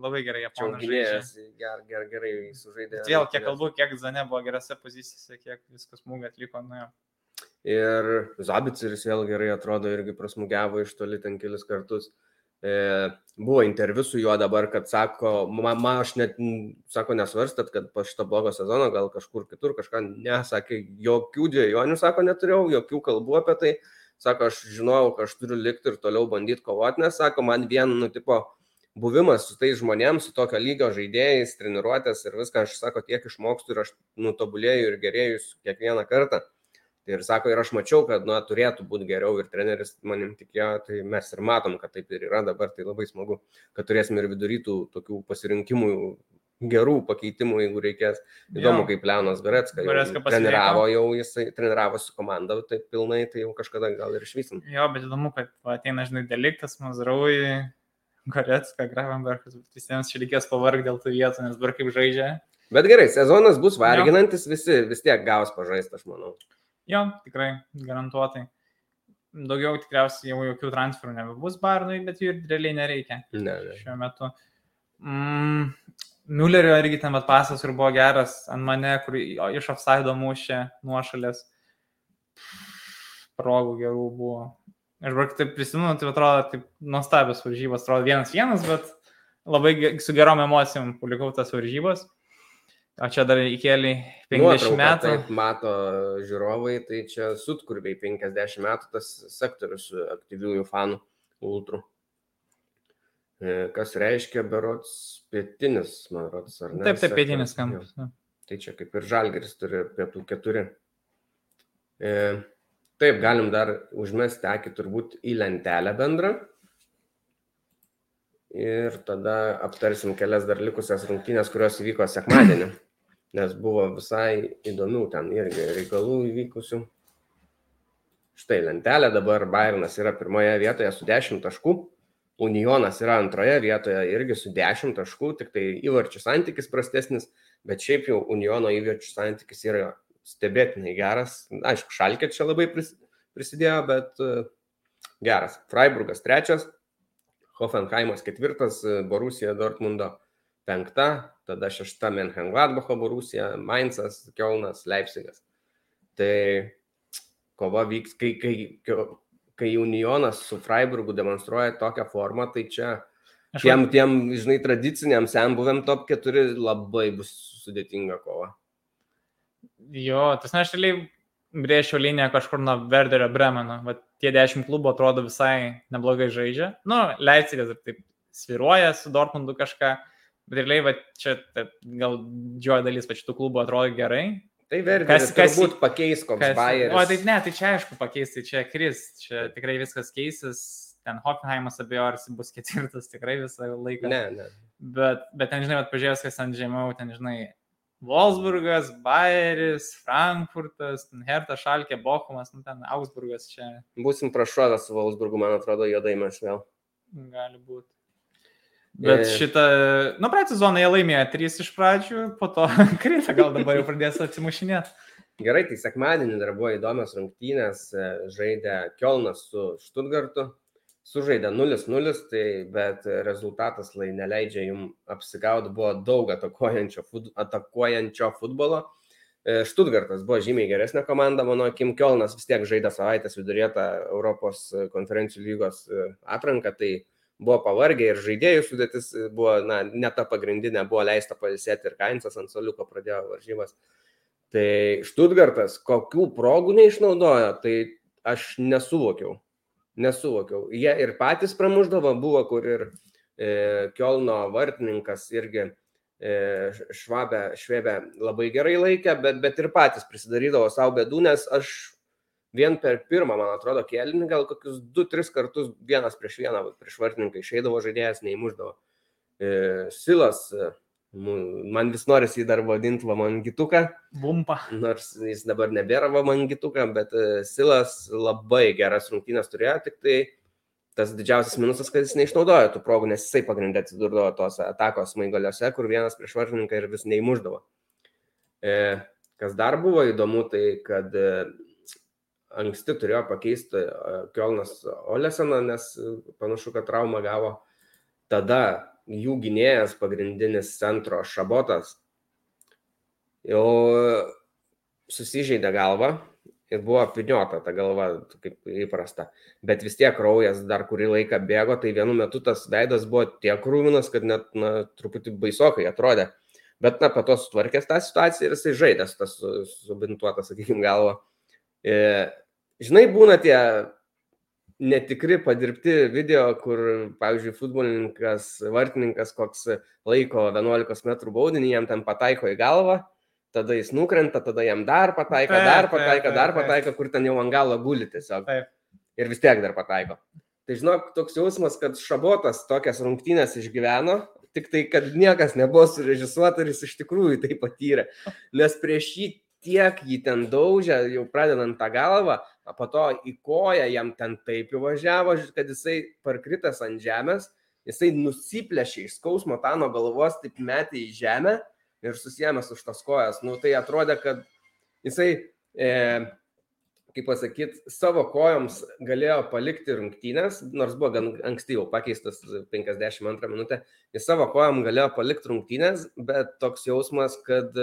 labai gerai Čia japonai žaidžia. gynėjas ger, ger, gerai sužaidė. Vėl, kiek kalbu, kiek Zane buvo gerose pozicijose, kiek viskas smūgį atliko, nu jo. Ir Zabiceris vėl gerai atrodo, irgi prasmugiavo iš toli ten kelis kartus. E, buvo interviu su juo dabar, kad sako, mama, aš net, sako, nesvarstat, kad po šito blogo sezono gal kažkur kitur kažką nesakė, jokių dviejonių, sako, neturėjau, jokių kalbų apie tai. Sako, aš žinojau, kad aš turiu likti ir toliau bandyti kovoti, nes, sako, man vien, nu, tipo, buvimas su tais žmonėmis, su tokio lygio žaidėjais, treniruotės ir viską, aš, sako, tiek išmokstu ir aš nutobulėjau ir gerėjus kiekvieną kartą. Tai ir sako, ir aš mačiau, kad, na, turėtų būti geriau ir treneris manim tikėjo, tai mes ir matom, kad taip ir yra dabar, tai labai smagu, kad turėsime ir vidurytų tokių pasirinkimų, gerų pakeitimų, jeigu reikės. Įdomu, Jo. kaip Leonas Goretzka treniravo jau, jisai treniravo su komanda, taip pilnai, tai jau kažkada gal ir išvysim. Jo, bet įdomu, kad ateina, žinai, Deliktas, Mazrauji, Goretska, Gravenbergas, visiems čia reikės pavargti dėl tų vietų, nes dabar kaip žaidžia. Bet gerai, sezonas bus varginantis, visi vis tiek gaus pažaistą, aš manau. Jo, tikrai, garantuotai. Daugiau tikriausiai jau jokių transferų nebebus Barnui, bet jų ir realiai nereikia Ne, ne. šiuo metu. Mm, Müllerio irgi ten vat pasas, kur buvo geras ant mane, kur iš offside mušė nuošalės. Progų gerų buvo. Aš dabar taip prisimenu, tai atrodo, taip nuostabios varžybos, atrodo vienas vienas, bet labai su gerom emocijom palikau tas varžybos. O čia dar įkėlė 50 Nuotrauką metų. Taip mato žiūrovai, tai čia sutkurbiai 50 metų tas sektorius aktyviųjų fanų ultrų. E, Kas reiškia berots pietinis, man rodos, ar ne? Taip, taip, pietinis jo. Tai čia kaip ir žalgeris turi pietų keturi. E, taip, galim dar užmesti akį turbūt į lentelę bendrą. Ir tada aptarsim kelias dar likusias rungtynės, kurios įvyko sekmadienį. Nes buvo visai įdomių ten irgi reikalų įvykusių. Štai lentelė dabar Bayernas yra pirmoje vietoje su 10 taškų. Unionas yra antroje vietoje irgi su 10 taškų, tik tai įvarčių santykis prastesnis, bet šiaip jau Uniono įvarčių santykis yra stebėtinai geras. Aišku, Šalkė čia labai pris- prisidėjo, bet e, geras. Freiburgas trečias, Hoffenheimas ketvirtas, e, Borusija Dortmundo penkta, tada šešta Menhengladbacho Borusija, Mainzas, Kielnas, Leipzigas. Tai kova vyks, kai, kai, kai Unionas su Freiburgu demonstruoja tokią formą, tai čia Aš tiem, tiem žinai, tradiciniam senbuviam top 4 labai bus sudėtinga kova. Jo, tas ne, aš realiai brėšiau liniją kažkur nuo Verderio Bremeno. Va, tie dešimt klubų atrodo visai neblogai žaidžia. Nu, Leipzigas taip sviruoja su Dortmundu kažką, realiai va, čia taip, gal didžioji dalis va šitų klubų atrodo gerai. Tai verta, Kas- kas- turbūt pakeis Kas, Bayeris. o tai ne, tai čia aišku pakeis, tai čia kris, čia tikrai viskas keisis. Ten Hoffenheimas abejo, ar jis bus ketvirtas tikrai visą laiką. Ne, ne. Bet, bet ten, žinai, vat pažiūrėjus, kas ten žemiau, ten, žinai, Wolfsburgas, Bayeris, Frankfurtas, ten Hertha, Šalkė, Bochumas, nu ten Augsburgas čia Būsim prašovę su Valsburgu, man atrodo, juodai mes vėl. gali būti. Bet E. šitą, nu, praeitą sezoną jie laimėjo trys iš pradžių, po to krita, gal dabar jau pradės atsimušinėti. Gerai, tai sekmadienį dar buvo įdomios rungtynės, e, žaidė Kielnas su Stuttgartu, sužaidė 0-0, tai, bet rezultatas lai neleidžia jum apsigauti, buvo daug atakuojančio, fut, atakuojančio futbolo. E, Stuttgartas buvo žymiai geresnė komanda, mano Kim Kielnas vis tiek žaidė savaitės vidurėje tą Europos konferencijų lygos e, atranką, tai buvo pavargę ir žaidėjų sudėtis e, buvo, na, ne ta pagrindinė, buvo leista palisėti ir Kainsas ant soliuko pradėjo varžybas. Tai Štutgartas kokių progų neišnaudojo, tai aš nesuvokiau. Nesuvokiau. Jie ir patys pramuždavo, buvo kur ir e, Kielno vartininkas irgi e, švabę, švėbę labai gerai laikė, bet, bet ir patys prisidarydavo savo bėdų, nes aš vien per pirmą, man atrodo, kėlinį gal kokius 2-3 kartus vienas prieš vieną prieš vartininką išeidavo žaidėjas, neįmuždavo. E, Silas, e, man vis norisi jį dar vadinti Vamangituką. Bumpa. Nors jis dabar nebėra Vamangituką, bet e, Silas labai geras rungtynės turėjo, tik tai tas didžiausias minusas, kad jis neišnaudojo tų progų, nes jisai pagrindė atsidurdavo tos atakos maigaliuose, kur vienas prieš vartininką ir vis neįmuždavo. E, kas dar buvo įdomu, tai kad e, anksti turėjo pakeisti e, Kielnas Oleseną, nes panašu, kad traumą gavo. Tada jų gynėjas pagrindinis centro šabotas jau susižeidė galvą ir buvo apviniota ta galva, kaip įprasta. Bet vis tiek kraujas dar kurį laiką bėgo, tai vienu metu tas veidas buvo tiek krūvinas, kad net na, truputį baisokai atrodė. Bet, na, po to sutvarkęs tą situaciją ir jisai žaidęs tas subintuotas, sakykime, galvo. E, žinai, būna tie netikri padirbti video, kur, pavyzdžiui, futbolininkas, vartininkas koks laiko 11 m baudinį, jam ten pataiko į galvą, tada jis nukrenta, tada jam dar pataiko, taip, dar pataiko, taip, dar pataiko, kur ten jau ant galo guli tiesiog. Taip. Ir vis tiek dar pataiko. Tai žinok, toks jausmas, kad Šabotas tokias rungtynės išgyveno, tik tai, kad niekas nebuvo surežisuota ir jis iš tikrųjų tai patyrė. Nes prieš jį tiek jį ten daužė, jau pradedant tą galvą, o po to į koją jam ten taip įvažiavo, kad jisai parkritęs ant žemės, jisai nusiplešė iš skausmo tą nuo galvos, taip metė į žemę ir susijęs už tas kojas. Nu, tai atrodė, kad jisai, e, kaip pasakyti, savo kojoms galėjo palikti rungtynės, nors buvo gan anksti jau pakeistas 52 minutė, jis savo kojom galėjo palikti rungtynės, bet toks jausmas, kad.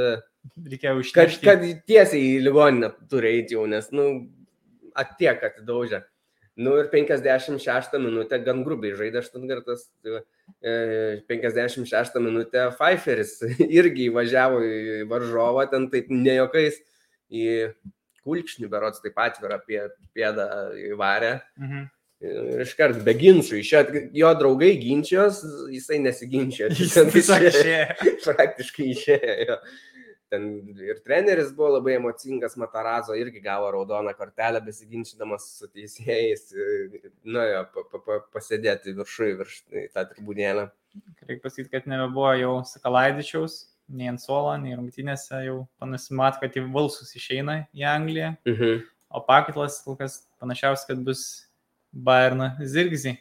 Kad, kad tiesiai į ligoninę turi eiti jau, nes, nu, atiek atidaužė. Nu ir 56 minutę gan grubiai žaidė Štutgartas. 56 tai, e, minutę Pfeifferis irgi įvažiavo į varžovą, ten taip nejokais į kulkšnį, berots taip atvirą pėdą įvarę. Mhm. Ir iškart be ginčių, iš jo draugai ginčios, jisai nesiginčia. Jis išėjo. Praktiškai išėjo ten ir treneris buvo labai emocingas, Matarazo irgi gavo raudoną kortelę besiginčydamas su teisėjais, nuėjo pa, pa, pa, pasėdėti viršui, virš tą tribunėlę. Reikia pasakyti, kad nebebuvo jau Sakalaidičiaus, nei ant suolo, nei rungtynėse jau panašimat, kad į Valsus išeina į Angliją, mhm. o pakitlas kol kas panašiausias, kad bus Bayern Zirgzi.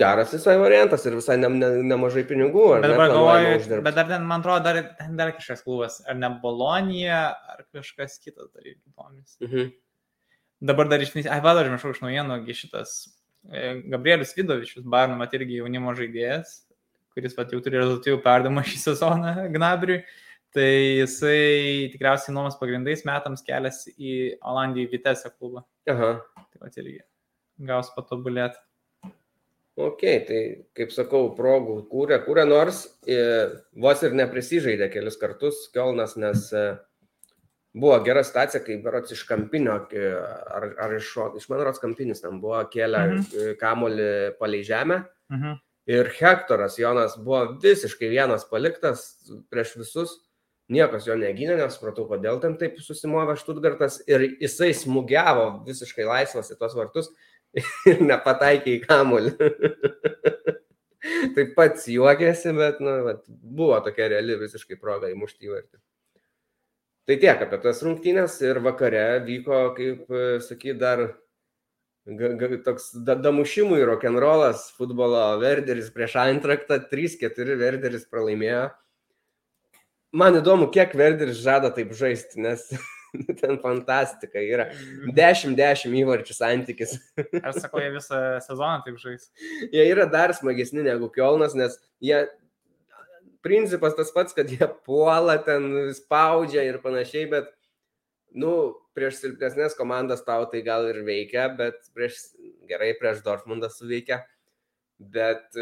Geras visai variantas ir visai ne, ne, nemažai pinigų. Bet dabar galvoju, bet dar ten, man atrodo, dar, dar kažkas klubas. Ar ne Bolonija, ar kažkas kitas dar įdomus. Mhm. Dabar dar iš... Ai, vadar, žinau, iš naujienų, šitas e, Gabrielius Vidovičius, Barno, mat irgi jaunimo žaidėjas, kuris vat, jau turi rezultatyvų perdamą šį sezoną Gnabriui. Tai jisai tikriausiai nuomas pagrindais metams keliasi į Olandiją Vitesę klubą. Aha. Tai va irgi gaus patobulėti. Ok, tai kaip sakau, progų kūrė, kūrė nors e, vos ir neprisižaidė kelis kartus Kielnas, nes e, buvo gera situacija, kai berots iš kampinio, e, ar, ar iš, iš mano rots kampinis tam buvo kėlę mhm. kamolį palei žemę. Mhm. Ir Hektoras Jonas buvo visiškai vienas paliktas prieš visus, niekas jo negynė, nesupratau, kodėl ten taip susimovė Štutgartas ir jisai smūgiavo visiškai laisvas į tos vartus ir nepataikė į kamulį. Taip pat juokėsi, bet nu, vat, buvo tokia reali visiškai proga įmušti įvartį. Tai tiek apie tas rungtynės ir vakare vyko, kaip sakyt, dar toks damušimui rock'n'rollas futbolo Verderis prieš Eintraktą, 3-4 Verderis pralaimėjo. Man įdomu, kiek Verderis žada taip žaisti, nes ten fantastika yra. 10-10 įvarčių santykis. Aš sakau, jie visą sezoną taip žais. Jie yra dar smagesni negu Kielnas, nes jie principas tas pats, kad jie puola, ten spaudžia ir panašiai, bet, nu, prieš silpnesnės komandas tau tai gal ir veikia, bet prieš, gerai, prieš Dortmundą suveikia, bet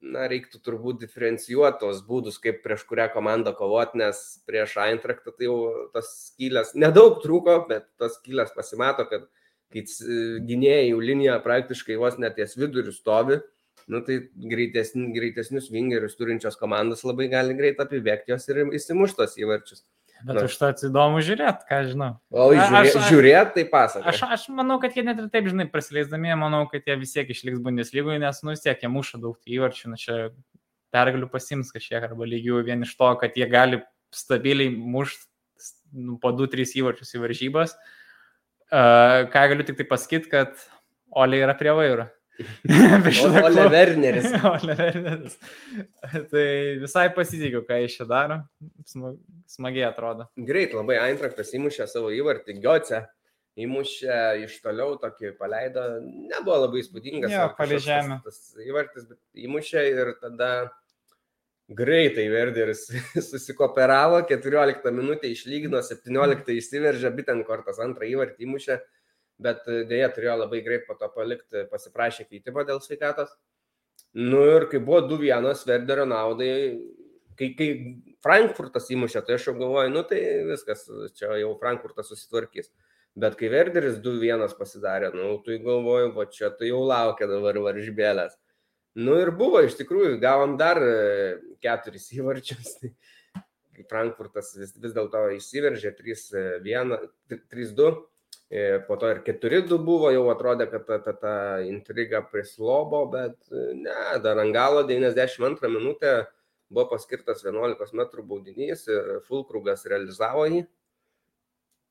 na, reiktų turbūt diferencijuoti tos būdus, kaip prieš kurią komandą kovoti, nes prieš Eintraktą tai jau tas skylės nedaug trūko, bet tas skylės pasimato, kad kai gynėjai jau linija praktiškai vos neties vidurių stovi, nu, tai greitesni, greitesnius vingerius turinčios komandos labai gali greit apibėgti jos ir įsimuštos įvarčius. Bet Na. užtat įdomu žiūrėti, ką žinau. O žiūrėti, žiūrėt, tai pasakoju. Aš, aš manau, kad jie net ir taip, žinai, prasileisdami, manau, kad jie vis tiek išliks Bundeslygoje, nes, nu, vis tiek jie muša daug įvarčių, nu, čia pergalių pasims kažkiek arba lygių vien iš to, kad jie gali stabiliai mušti nu, po 2-3 įvarčius į varžybas. Uh, ką galiu tik tai pasakyti, kad Olė yra prie vairo. Ole Werneris. Ole Werneris. tai visai pasitikiu, ką jis čia daro. Smagiai atrodo. Greit, labai Eintraktas įmušė savo įvartį, Gioce įmušė iš toliau tokį paleido, nebuvo labai įspūdingas. Jo, palei žemę. Tas, tas įvartis, bet įmušė ir tada Greitai Verderis susikooperavo, 14 minutę išlygino, 17 įsiveržė, bitent kortas antrą įvartį įmušė, bet e, dėja turėjo labai greit po to palikti, pasiprašė keitimo dėl sveikatos. Nu ir kai buvo 2-1 Verderio naudai, kai, kai Frankfurtas įmušė, tai aš jau galvoju, nu tai viskas, čia jau Frankfurtas susitvarkys. Bet kai Verderis 2-1 pasidarė, nu tai galvoju, va čia tai jau laukia dabar varžybėlės. Nu ir buvo, iš tikrųjų, gavom dar e, keturis įvarčius. Tai Frankfurtas vis, vis dėlto išsiveržė 3-2, e, e, po to ir 4-2 buvo, jau atrodė, kad ta, ta, ta intriga prislobo, bet ne, dar Angalo 92 minutę buvo paskirtas 11 m baudinys ir Fulkrugas realizavo jį.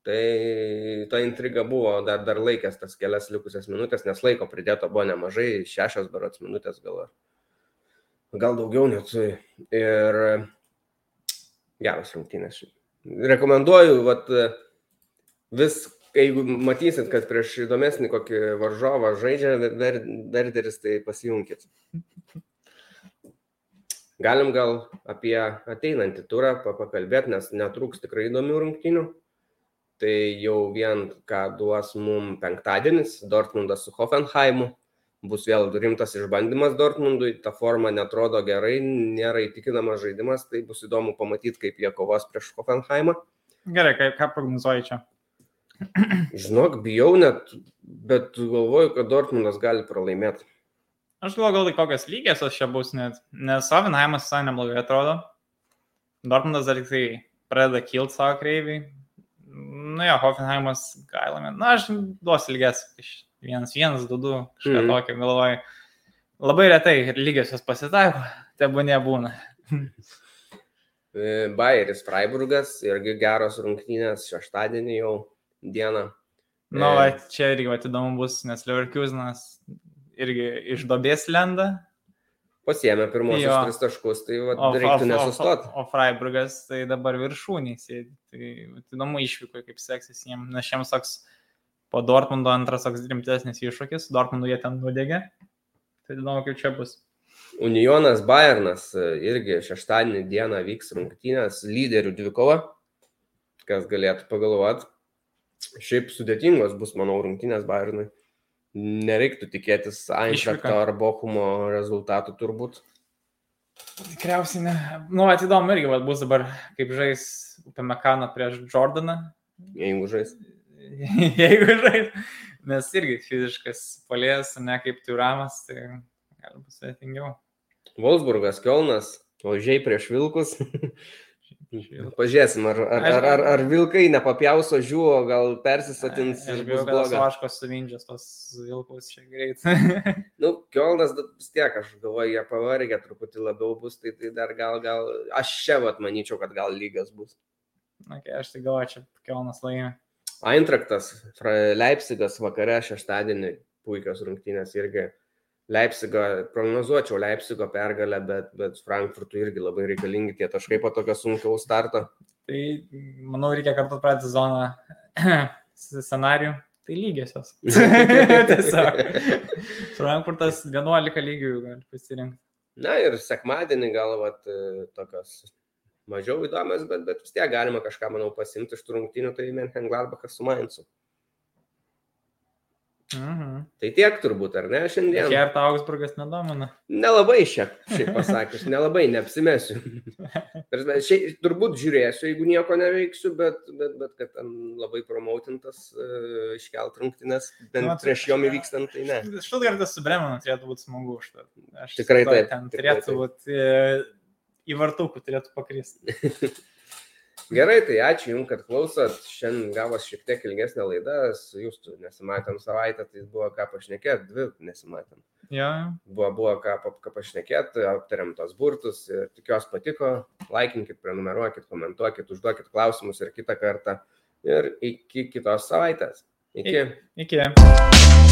Tai ta intriga buvo dar, dar laikęs tas kelias likusias minutės, nes laiko pridėto buvo nemažai, šešios berots minutės gal, gal daugiau net. Ir geras rungtynės. Rekomenduoju, vat, vis, jeigu matysit, kad prieš įdomesnį kokį varžovą žaidžia Verderis, tai pasijunkit. Galim gal apie ateinantį turą pakalbėti, nes netrūks tikrai įdomių rungtynių tai jau vien ką duos mum penktadienis, Dortmundas su Hoffenheimu, bus vėl rimtas išbandymas Dortmundui, ta forma netrodo gerai, nėra įtikinamas žaidimas, tai bus įdomu pamatyti, kaip jie kovos prieš Hoffenheimą. Gerai, ką, ką prognozuoji čia? Žinok, bijau net, bet galvoju, kad Dortmundas gali pralaimėti. Aš galvoju, gal tai kokios lygios čia bus net, nes Hoffenheimas visai neblogai atrodo. Dortmundas dar tik tai pradeda kilti savo kreivį, nu jo, Hoffenheimas gailame. Na, aš duosiu ilges, vienas, du, du, kažką mm. tokio galvoju. Labai retai lygiosios pasitaiko, tebu nebūna. E, Bayeris Freiburgas irgi geros rungtynės šeštadienį jau dieną. Na, nu, e... čia irgi įdomu bus, nes Leverkusenas irgi iš dobės lenda, pasiemė pirmosius tris taškus, tai va, o, reiktų nesustoti. O, o, Freiburgas tai dabar viršūniai sėdi. Tai įdomu išvyko, kaip seksis jiems, nes šiems toks po Dortmundo antras toks rimtesnis iššūkis, Dortmundo jie ten nudegė. Tai įdomu, kaip čia bus. Unionas Bayernas e, irgi šeštadienį dieną vyks rungtynės lyderių dvikova, kas galėtų pagalvoti. Šiaip sudėtingos bus, manau, rungtynės Bayernui nereiktų tikėtis Einšvekto ar Bochumo rezultatų turbūt. Tikriausiai ne. Nu, atidomu irgi, vad bus dabar, kaip žais Upemekano prieš Jordaną. Jeigu žais. Jeigu žais. Nes irgi fiziškas palės, ne kaip Turamas, tai gali būti sudėtingiau. Wolfsburgas, Kielnas, ožiai prieš Vilkus. Pažiūrėsim, ar, ar, ar, ar, ar vilkai nepapjauso žuvo, gal persisatins ir bus blogas. Aš vaškos suvindžios tos vilkus čia greit. nu, Kielnas vis tiek, aš galvoju, jie pavargę truputį labiau bus, tai, tai dar gal, gal, aš čia vat manyčiau, kad gal lygas bus. Na, okay, aš tai galvoju, čia Kielnas laimė. Eintraktas, Leipzigas vakare šeštadienį, puikios rungtynės irgi Leipzigą, prognozuočiau Leipzigo pergalę, bet, bet Frankfurtui irgi labai reikalingi tie taškai po tokio sunkiaus starto. Tai manau, reikia kartu pradėti zoną scenarių. Tai lygiosios. Tiesiog. Frankfurtas 11 lygių gali pasirinkti. Na ir sekmadienį gal vat, tokios mažiau įdomios, bet, bet vis tiek galima kažką, manau, pasimti iš tų rungtynių, tai Menhen Gladbachas su Mainzu. Mhm. Tai tiek turbūt, ar ne, šiandien? Kiek tau Augsburgas nedomina? Nelabai šiaip, šiaip pasakius, nelabai, neapsimesiu. šiaip, turbūt žiūrėsiu, jeigu nieko neveiksiu, bet, bet, bet kad ten labai promautintas uh, iškelt rungtynės, bent nu, prieš jom įvykstant, tai ne. Štutgartas su Bremenu turėtų būti smagu už tai. Tikrai taip. Ten turėtų būti e, į vartukų, turėtų pakristi. Gerai, tai ačiū Jums, kad klausot. Šiandien gavos šiek tiek ilgesnė laida, su Jūsų nesimatėm savaitę, tai buvo ką pašnekėti, dvi nesimatėm. Ja. Buvo, buvo ką, ką pašnekėti, aptarėm tos burtus ir tikiuosi patiko. Laikinkit, prenumeruokit, komentuokit, užduokit klausimus ir kitą kartą. Ir iki kitos savaitės. Iki. Iki.